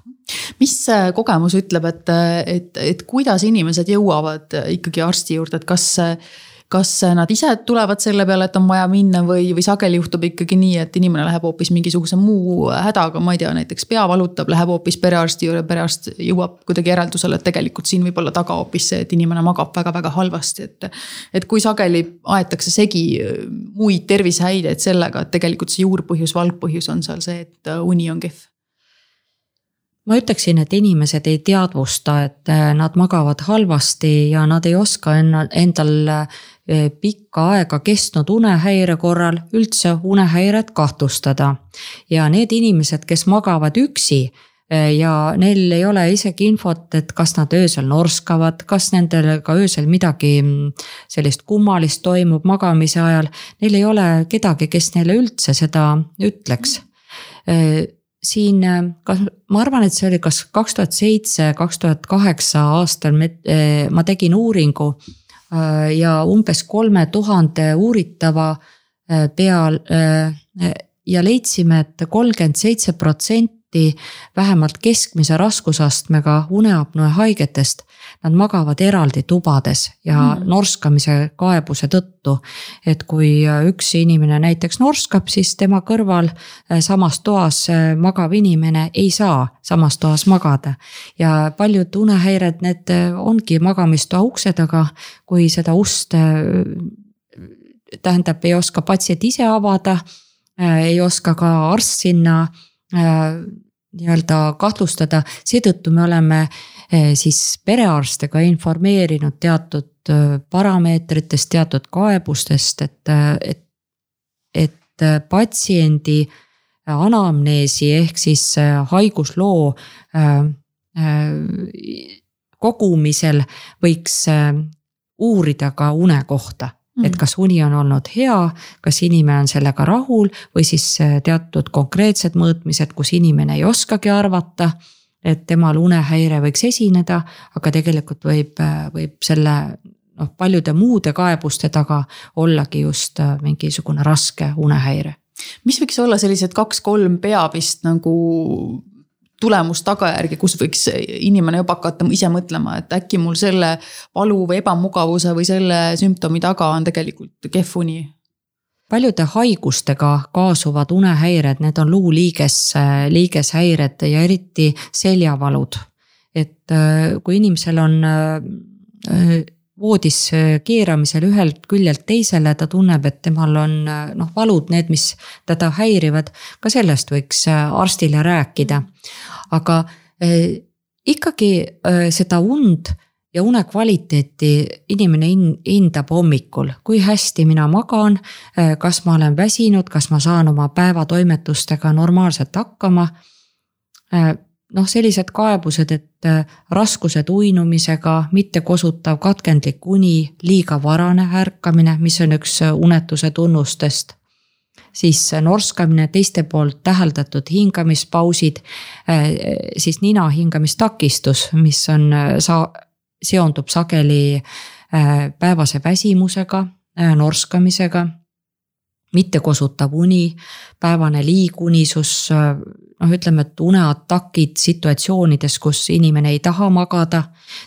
mis kogemus ütleb, et, et, et kuidas inimesed jõuavad ikkagi arsti juurde, et kas, kas nad ise tulevad selle peale, et on vaja minna või, või sageli juhtub ikkagi nii, et inimene läheb hoopis mingisuguse muu hädaga, ma ei tea, näiteks pea valutab, läheb hoopis perearsti juurde, perearst jõuab kuidagi järeldusele, et tegelikult siin võib olla taga hoopis see, et inimene magab väga-väga halvasti, et. et kui sageli aetakse segi muid tervisehäireid sellega, et tegelikult see juurpõhjus, valgpõhjus on seal see, et uni on kehv
ma ütleksin, et inimesed ei teadvusta, et äh, nad magavad halvasti ja nad ei oska enna, endal äh, pikka aega kestnud unehäire korral üldse unehäiret kahtlustada. ja need inimesed, kes magavad üksi äh, ja neil ei ole isegi infot, et kas nad öösel norskavad, kas nendel ka öösel midagi mm, sellist kummalist toimub magamise ajal. Neil ei ole kedagi, kes neile üldse seda ütleks siin, äh, kas ma arvan, et see oli kas kaks tuhat seitse, kaks tuhat kaheksa aastal me, äh, ma tegin uuringu. Äh, ja umbes kolme tuhande uuritava peal ja leidsime et, et kolmkümmend seitse protsenti vähemalt keskmise raskusastmega uneapnoe haigetest nad magavad eraldi tubades ja mm. norskamise kaebuse tõttu. et kui üks inimene näiteks norskab, siis tema kõrval äh, samas toas äh, magav inimene ei saa samas toas magada. ja paljud unehäired, need äh, ongi magamistoa ukse taga, kui seda ust tähendab, ei oska patsient ise avada, ei oska ka arst sinna nii-öelda kahtlustada, seetõttu me oleme Eh, siis perearste ka informeerinud teatud eh, parameetritest, teatud kaebustest, et, eh, et, et patsiendi anamneesi ehk siis haigusloo kogumisel võiks uurida ka une kohta mm. et kas uni on olnud hea, kas inimene on sellega rahul või siis teatud konkreetsed mõõtmised, kus inimene ei oskagi arvata et temal unehäire võiks esineda, aga tegelikult võib, võib selle noh, paljude muude kaebuste taga ollagi just äh, mingisugune raske unehäire.
mis võiks olla sellised kaks-kolm peamist nagu tulemus-tagajärgi, kus võiks inimene juba hakata ise mõtlema, et äkki mul selle valu või ebamugavuse või selle sümptomi taga on tegelikult kehv uni
paljude haigustega kaasuvad unehäired, need on luuliiges, liigeshäired ja eriti seljavalud. et äh, kui inimesel on äh, voodis keeramisel ühelt küljelt teisele, ta tunneb, et temal on noh, valud, need, mis teda häirivad, ka sellest võiks arstile rääkida. aga ikkagi seda und ja une kvaliteeti inimene hindab hommikul, kui hästi mina magan, eh, kas ma olen väsinud, kas ma saan oma päevatoimetustega normaalselt hakkama noh, sellised kaebused, et äh, raskused uinumisega, mittekosutav katkendlik uni, liiga varane ärkamine, mis on üks äh, unetuse tunnustest. siis äh, norskamine, teiste poolt täheldatud hingamispausid, siis nina hingamistakistus, mis on, sa-, seondub sageli päevase väsimusega, norskamisega mittekosutav uni, päevane liigunisus, noh, ütleme, et uneatakid situatsioonides, kus inimene ei taha magada.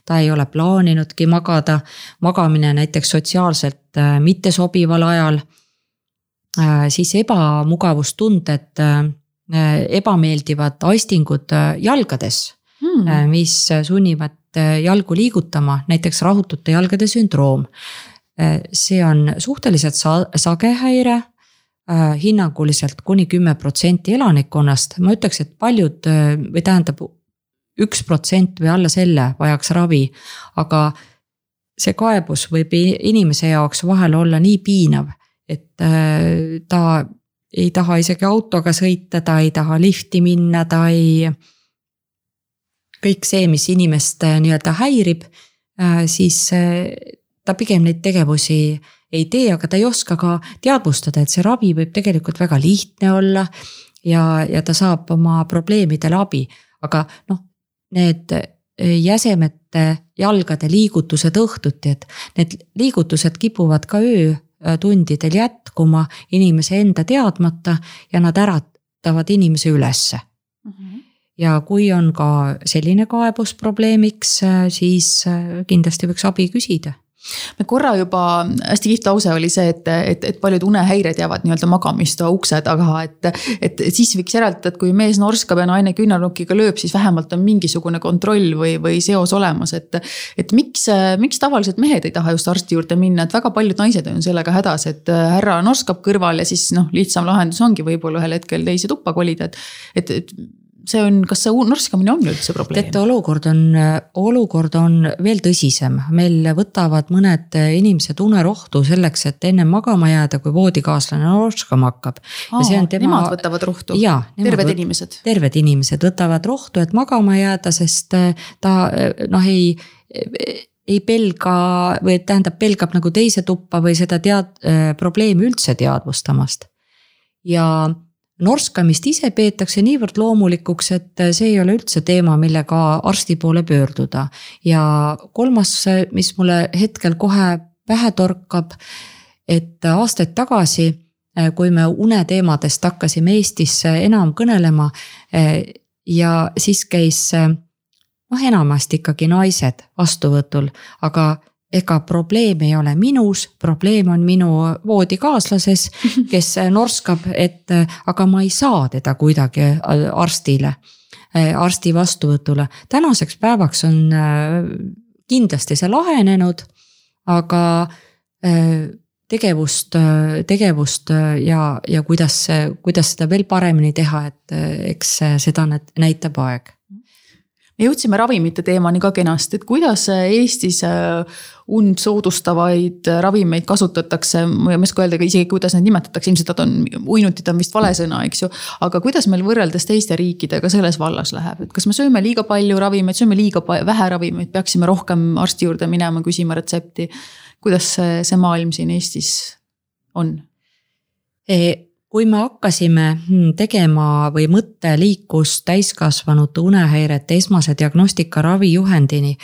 ta ei ole plaaninudki magada, magamine näiteks sotsiaalselt äh, mittesobival ajal. Äh, siis ebamugavustunded, äh, ebameeldivad aistingud jalgades hmm., mis sunnivad jalgu liigutama, näiteks rahutute jalgade sündroom. see on suhteliselt sa-, sage häire Äh, hinnanguliselt kuni kümme protsenti elanikkonnast, ma ütleks, et paljud äh, või tähendab üks protsent või alla selle vajaks ravi, aga see kaebus võib inimese jaoks vahel olla nii piinav, et äh, ta ei taha isegi autoga sõita, ta ei taha lifti minna, ta ei. Kõik see, mis inimest nii-öelda häirib, siis ta pigem neid tegevusi ei tee, aga ta ei oska ka teadvustada, et see ravi võib tegelikult väga lihtne olla. ja, ja ta saab oma probleemidele abi, aga noh, need jäsemete, jalgade liigutused õhtuti, et need liigutused kipuvad ka öötundidel jätkuma inimese enda teadmata ja nad äratavad inimese ülesse mm. -hmm ja kui on ka selline kaebus probleemiks, siis kindlasti võiks abi küsida
me korra juba, hästi kihvt lause oli see, et, et, et paljud unehäired jäävad nii-öelda magamistoa ukse taga, et. et siis võiks järeldada, et kui mees norskab ja naine küünarnukiga lööb, siis vähemalt on mingisugune kontroll või, või seos olemas, et. et miks, miks tavaliselt mehed ei taha just arsti juurde minna, et väga paljud naised on sellega hädas, et härra norskab kõrval ja siis noh, lihtsam lahendus ongi võib-olla ühel hetkel teise tuppa kolida, et. et, et see on, kas see norskamine on üldse probleem?
teate, olukord on, olukord on veel tõsisem, meil võtavad mõned inimesed unerohtu selleks, et ennem magama jääda, kui voodikaaslane norskama hakkab.
Tema... Nemad võtavad rohtu? terved võt... inimesed?
terved inimesed võtavad rohtu, et magama jääda, sest eh, ta eh, noh, ei ei pelga või tähendab, pelgab nagu teise tuppa või seda tead-, eh, probleemi üldse teadvustamast. ja norskamist ise peetakse niivõrd loomulikuks, et see ei ole üldse teema, millega arsti poole pöörduda. ja kolmas, mis mulle hetkel kohe pähe torkab, et aastaid tagasi, kui me uneteemadest hakkasime Eestis enam kõnelema ja siis käis noh, enamasti ikkagi naised vastuvõtul, aga ega probleem ei ole minus, probleem on minu voodikaaslases, kes norskab, et aga ma ei saa teda kuidagi arstile, arsti vastuvõtule. tänaseks päevaks on kindlasti see lahenenud, aga tegevust, tegevust ja, ja kuidas, kuidas seda veel paremini teha, et eks seda näitab aeg
jõudsime ravimite teemani ka kenasti, et kuidas Eestis äh, und soodustavaid ravimeid kasutatakse, ma ei oska öelda ka isegi, kuidas neid nimetatakse, ilmselt nad on, uinutid on vist vale sõna, eks ju. aga kuidas meil võrreldes teiste riikidega selles vallas läheb, et kas me sööme liiga palju ravimeid, sööme liiga vähe ravimeid, peaksime rohkem arsti juurde minema, küsima retsepti. kuidas see, see maailm siin Eestis on
e? Kui me hakkasime hmm, tegema või mõte liikus täiskasvanute unehäirete esmase diagnostika ravijuhendini.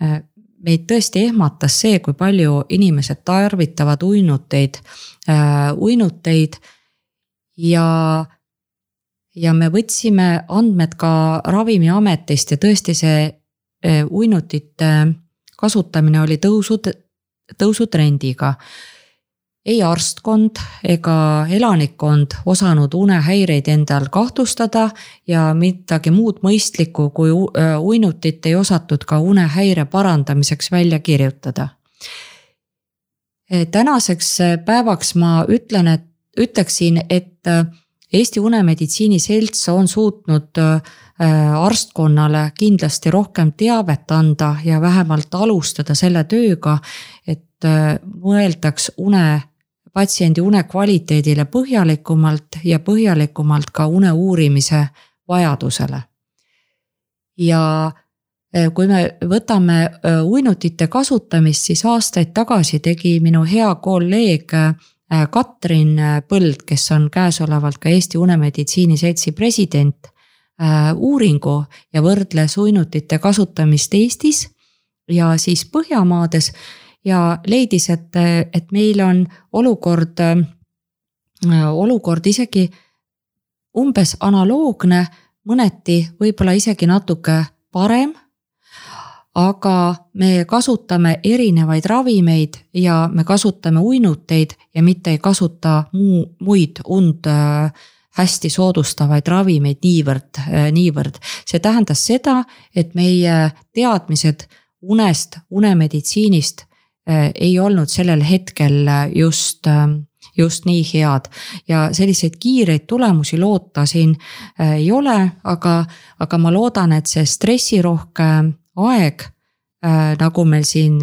Eh, meid tõesti ehmatas see, kui palju inimesed tarvitavad uinuteid, eh, uinuteid ja ja me võtsime andmed ka Ravimiametist ja tõesti see uinutite kasutamine oli tõusu, tõusutrendiga ei arstkond ega elanikkond osanud unehäireid endal kahtlustada ja midagi muud mõistlikku kui uinutit ei osatud ka unehäire parandamiseks välja kirjutada. tänaseks päevaks ma ütlen, et ütleksin, et Eesti Unemeditsiini Selts on suutnud arstkonnale kindlasti rohkem teavet anda ja vähemalt alustada selle tööga, et mõeldaks une patsiendi une kvaliteedile põhjalikumalt ja põhjalikumalt ka une uurimise vajadusele. ja e, kui me võtame e, uinutite kasutamist, siis aastaid tagasi tegi minu hea kolleeg e, Katrin Põld, kes on käesolevalt ka Eesti Unemeditsiini Seltsi president, uuringu ja võrdles uinutite kasutamist Eestis ja siis Põhjamaades ja leidis, et, et meil on olukord, olukord isegi umbes analoogne, mõneti võib-olla isegi natuke parem. aga me kasutame erinevaid ravimeid ja me kasutame uinuteid ja mitte ei kasuta muu, muid und hästi soodustavaid ravimeid niivõrd, niivõrd. see tähendas seda, et meie teadmised unest, unemeditsiinist ei olnud sellel hetkel äh, just, äh, just nii head. ja selliseid kiireid tulemusi loota siin ei ole, aga, aga ma loodan, et see stressirohke aeg nagu meil siin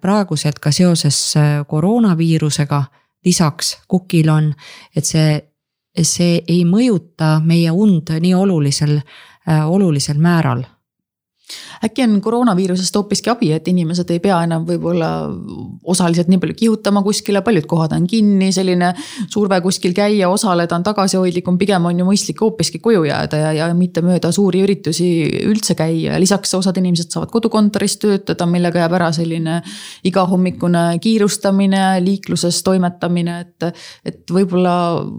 praeguselt ka seoses koroonaviirusega lisaks kukil on, et see, see ei mõjuta meie und nii olulisel, olulisel määral
äkki on koroonaviirusest hoopiski abi, et inimesed ei pea enam võib-olla osaliselt nii palju kihutama kuskile, paljud kohad on kinni, selline surve kuskil käia, osaleda on tagasihoidlikum, pigem on ju mõistlik hoopiski koju jääda ja, ja mitte mööda suuri üritusi üldse käia ja lisaks osad inimesed saavad kodukontoris töötada, millega jääb ära selline igahommikune kiirustamine, liikluses toimetamine, et. et võib-olla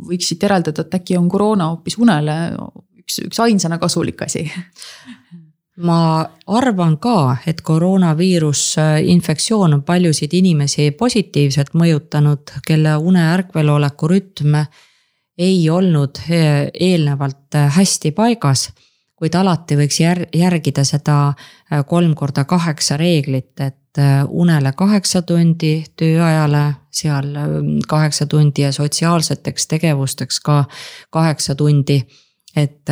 võiks siit järeldada, et äkki on koroona hoopis unele üks, üks ainsana kasulik asi
ma arvan ka, et koroonaviirus äh, infektsioon on paljusid inimesi positiivselt mõjutanud, kelle une ärkveloleku rütm ei olnud äh, eelnevalt äh, hästi paigas. kuid alati võiks jär-, järgida seda kolm korda kaheksa reeglit, et unele kaheksa tundi, tööajale seal kaheksa tundi ja sotsiaalseteks tegevusteks ka kaheksa tundi. et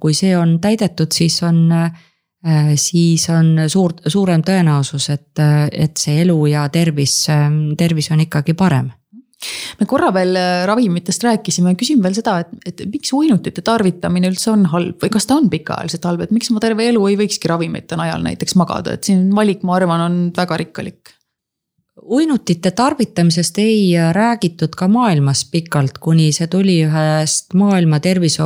kui see on täidetud, siis on siis on suur, suurem tõenäosus, et, et see elu ja tervis, tervis on ikkagi parem.
Me korra veel äh, ravimitest rääkisime, küsin veel seda, et, et miks uinutite tarvitamine üldse on halb või kas ta on pikaajaliselt halb, et miks ma terve elu ei võikski ravimite najal näiteks magada, et siin valik, ma arvan, on väga rikkalik
uinutite tarvitamisest ei räägitud ka maailmas pikalt, kuni see tuli ühest maailma tervise,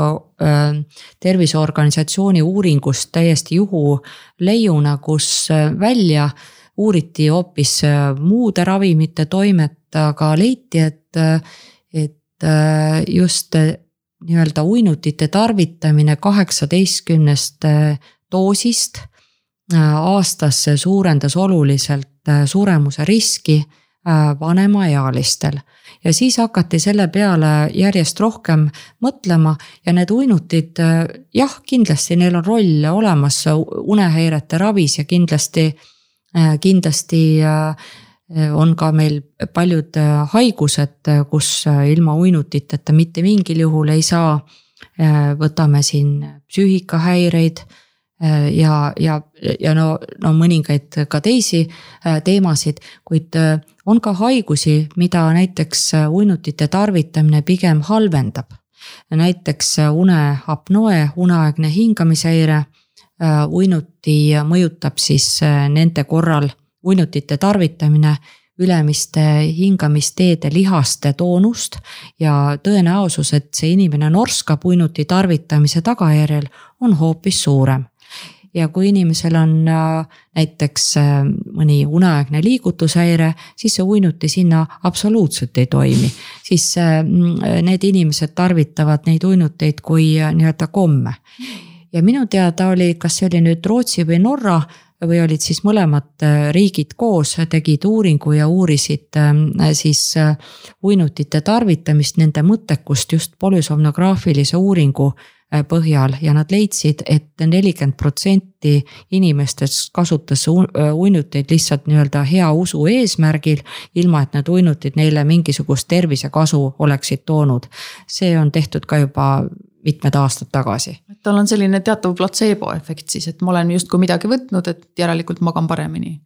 terviseorganisatsiooni uuringust täiesti juhuleiuna, kus välja uuriti hoopis muude ravimite toimet, aga leiti, et, et just nii-öelda uinutite tarvitamine kaheksateistkümnest doosist aastas suurendas oluliselt Äh, suremuse riski äh, vanemaealistel. ja siis hakati selle peale järjest rohkem mõtlema ja need uinutid, äh, jah, kindlasti neil on roll olemas unehäirete ravis ja kindlasti, kindlasti on ka meil paljud haigused, kus ilma uinutiteta mitte mingil juhul ei saa. võtame siin psüühikahäireid Äh, ja, ja, ja no, no mõningaid ka teisi äh, teemasid, kuid äh, on ka haigusi, mida näiteks uinutite tarvitamine pigem halvendab. näiteks uneapnoe, uneaegne hingamishäire. uinuti mõjutab siis nende korral uinutite tarvitamine ülemiste hingamisteede lihaste toonust ja tõenäosus, et see inimene norskab uinuti tarvitamise tagajärjel, on hoopis suurem ja kui inimesel on näiteks mõni uneaegne liigutushäire, siis see uinuti sinna absoluutselt ei toimi. siis need inimesed tarvitavad neid uinuteid kui nii-öelda komme. ja minu teada oli, kas see oli nüüd Rootsi või Norra või olid siis mõlemad äh, riigid koos, tegid uuringu ja uurisid siis äh, uinutite tarvitamist, nende mõttekust just polüsomnograafilise uuringu äh, põhjal ja nad leidsid et, et nelikümmend protsenti inimestest kasutas uinuteid lihtsalt nii-öelda hea usu eesmärgil. ilma et need uinutid neile mingisugust tervisekasu oleksid toonud. see on tehtud ka juba mitmed aastad tagasi.
tal on selline teatav platseebo efekt siis, et ma olen justkui midagi võtnud, et järelikult magan paremini.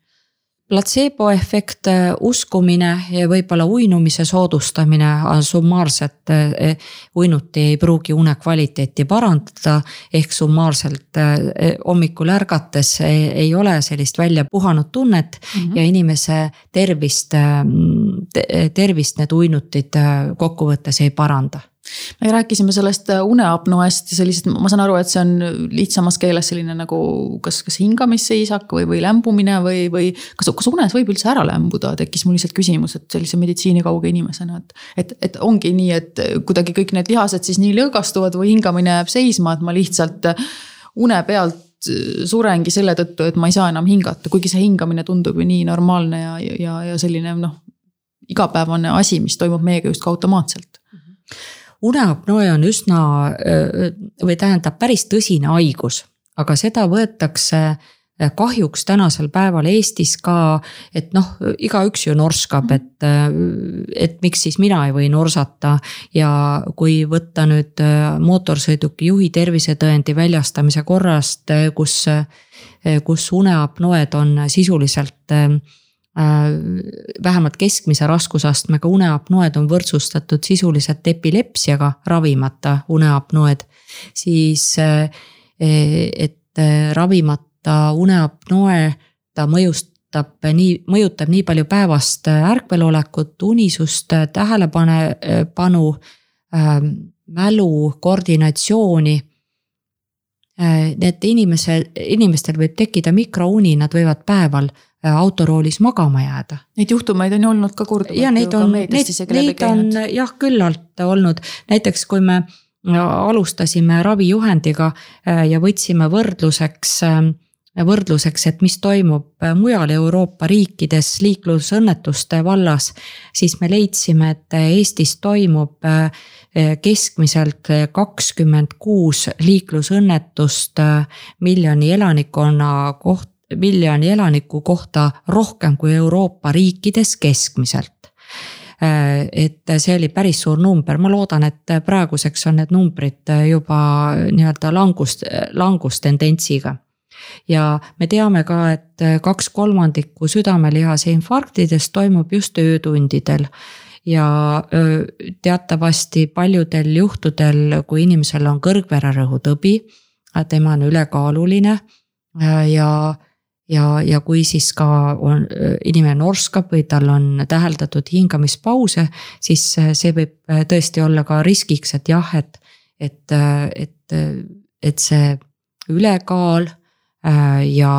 Platseebo efekt, äh, uskumine ja võib-olla uinumise soodustamine summaarselt äh, uinuti ei pruugi une kvaliteeti parandada. ehk summaarselt äh, hommikul ärgates ei ole sellist välja puhanud tunnet mm -hmm. ja inimese tervist, tervist need uinutid kokkuvõttes ei paranda
me rääkisime sellest äh, uneapnoest ja sellisest, ma saan aru, et see on lihtsamas keeles selline nagu kas, kas hingamisseisak või, või lämbumine või, või kas, kas unes võib üldse ära lämbuda, tekkis mul lihtsalt küsimus, et sellise meditsiinikauge inimesena, et. et, et ongi nii, et kuidagi kõik need lihased siis nii lõõgastuvad või hingamine jääb seisma, et ma lihtsalt une pealt surengi selle tõttu, et ma ei saa enam hingata, kuigi see hingamine tundub ju nii normaalne ja, ja, ja selline noh. igapäevane asi, mis toimub meiega justkui automaatselt
uneapnoe on üsna või tähendab päris tõsine haigus, aga seda võetakse kahjuks tänasel päeval Eestis ka, et noh, igaüks ju norskab, et, et miks siis mina ei või norsata. ja kui võtta nüüd mootorsõiduki juhi tervisetõendi väljastamise korrast, kus, kus uneapnoed on sisuliselt vähemalt keskmise raskusastmega uneapnoed on võrdsustatud sisuliselt epilepsiaga ravimata uneapnoed. siis äh, et äh, ravimata uneapnoe, ta mõjustab nii, mõjutab nii palju päevast ärkvelolekut, unisust, tähelepanepanu, mälu, koordinatsiooni Need inimese, inimestel võib tekkida mikrouni, nad võivad päeval Äh, autoroolis magama jääda.
Neid juhtumeid on ju olnud ka korduvalt.
ja neid on, neid, neid on jah küllalt olnud, näiteks kui me äh, alustasime ravijuhendiga äh, ja võtsime võrdluseks võrdluseks, et mis toimub mujal Euroopa riikides liiklusõnnetuste vallas, siis me leidsime, et Eestis toimub keskmiselt kakskümmend kuus liiklusõnnetust miljoni elanikkonna kohta miljoni elaniku kohta rohkem kui Euroopa riikides keskmiselt. Et see oli päris suur number, ma loodan, et praeguseks on need numbrid juba nii-öelda langust, langustendentsiga. ja me teame ka, et kaks kolmandikku südamelihase infarktidest toimub just öötundidel. Ja teatavasti paljudel juhtudel, kui inimesel on kõrgvererõhutõbi, tema on ülekaaluline ja ja, ja kui siis ka on, inimene norskab või tal on täheldatud hingamispause, siis see võib tõesti olla ka riskiks, et jah, et, et, et, et see ülekaal ja,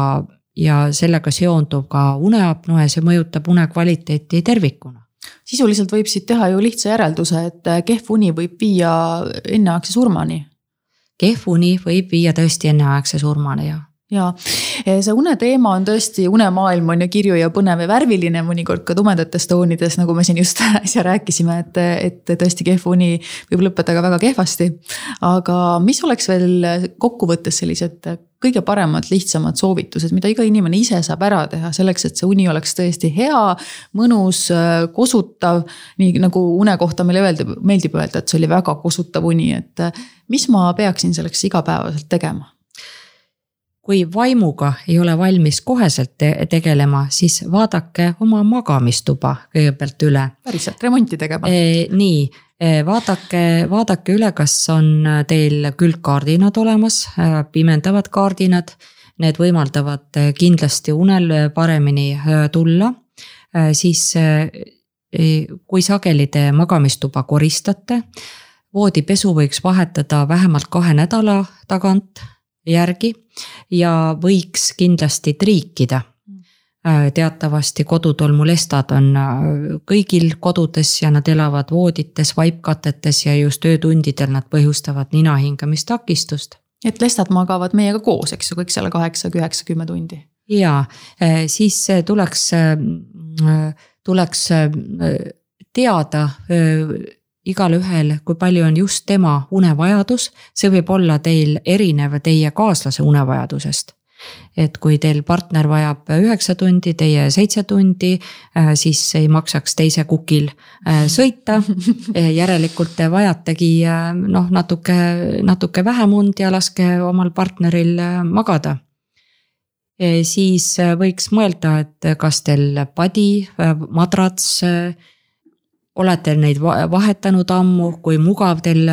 ja sellega seondub ka uneapnoe, see mõjutab une kvaliteeti tervikuna.
Sisuliselt võib siit teha ju lihtsa järelduse, et kehv uni võib viia enneaegse surmani.
kehv uni võib viia tõesti enneaegse surmani, jah.
Ja see uneteema on tõesti, unemaailm on ju kirju ja põnev ja värviline, mõnikord ka tumedates toonides, nagu me siin just äsja rääkisime, et, et tõesti kehv uni võib lõppeda ka väga kehvasti. aga mis oleks veel kokkuvõttes sellised kõige paremad, lihtsamad soovitused, mida iga inimene ise saab ära teha selleks, et see uni oleks tõesti hea, mõnus, kosutav. nii nagu une kohta meile öelda, meeldib öelda, et see oli väga kosutav uni, et mis ma peaksin selleks igapäevaselt tegema
kui vaimuga ei ole valmis koheselt te tegelema, siis vaadake oma magamistuba kõigepealt üle.
päriselt remonti tegema
e,? nii, e, vaadake, vaadake üle, kas on teil külgkaardinad olemas, e, pimendavad kaardinad. Need võimaldavad kindlasti unel paremini e, tulla, siis kui sageli te magamistuba koristate voodipesu võiks vahetada vähemalt kahe nädala tagant järgi ja võiks kindlasti triikida Äh, teatavasti kodutolmulestad on äh, kõigil kodudes ja nad elavad voodites, vaipkatetes ja just öötundidel nad põhjustavad nina hingamistakistust.
et lestad magavad meiega koos, eks ju, kõik selle kaheksa, üheksa, kümme tundi.
ja äh, siis tuleks, tuleks teada igalühel, kui palju on just tema unevajadus, see võib olla teil erinev teie kaaslase unevajadusest et kui teil partner vajab üheksa tundi, teie seitse tundi, äh, siis ei maksaks teise kukil äh, sõita. järelikult te vajategi äh, noh, natuke, natuke vähem und ja laske omal partneril magada siis võiks mõelda, et kas teil padi, madrats, olete neid vahetanud ammu, kui mugav teil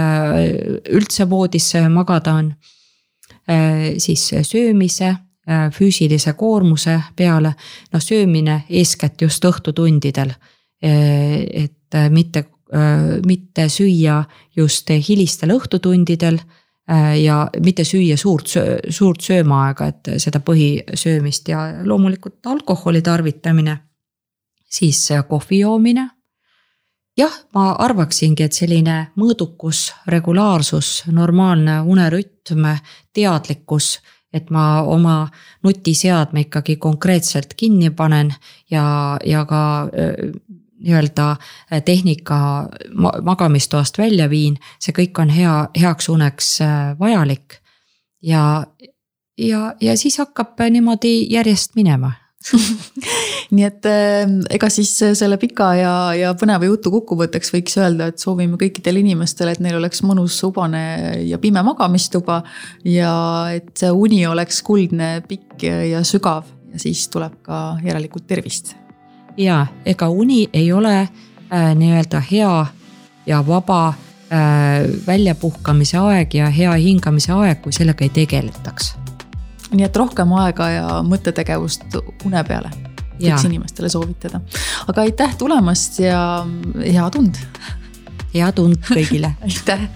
üldse voodis magada on. siis söömise Äh, füüsilise koormuse peale, noh söömine eeskätt just õhtutundidel. Äh, et äh, mitte, mitte süüa just hilistel õhtutundidel ja mitte süüa suurt, suurt söömaaega, et seda põhisöömist ja loomulikult alkoholi tarvitamine. siis kohvi joomine. Jah, ma arvaksingi, et selline mõõdukus, regulaarsus, normaalne unerütm, teadlikkus et ma oma nutiseadme ikkagi konkreetselt kinni panen ja, ja ka nii-öelda tehnika magamistoast välja viin, see kõik on hea, heaks uneks vajalik. ja, ja, ja siis hakkab niimoodi järjest minema
nii et äh, ega siis selle pika ja, ja põneva jutu kokkuvõtteks võiks öelda, et soovime kõikidele inimestele, et neil oleks mõnus, ubane ja pime magamistuba. ja et see uni oleks kuldne, pikk ja sügav ja siis tuleb ka järelikult tervist.
ja ega uni ei ole äh, nii-öelda hea ja vaba äh, väljapuhkamise aeg ja hea hingamise aeg, kui sellega ei tegeletaks
nii et rohkem aega ja mõttetegevust une peale võiks inimestele soovitada. aga aitäh tulemast ja hea tund.
hea tund kõigile
aitäh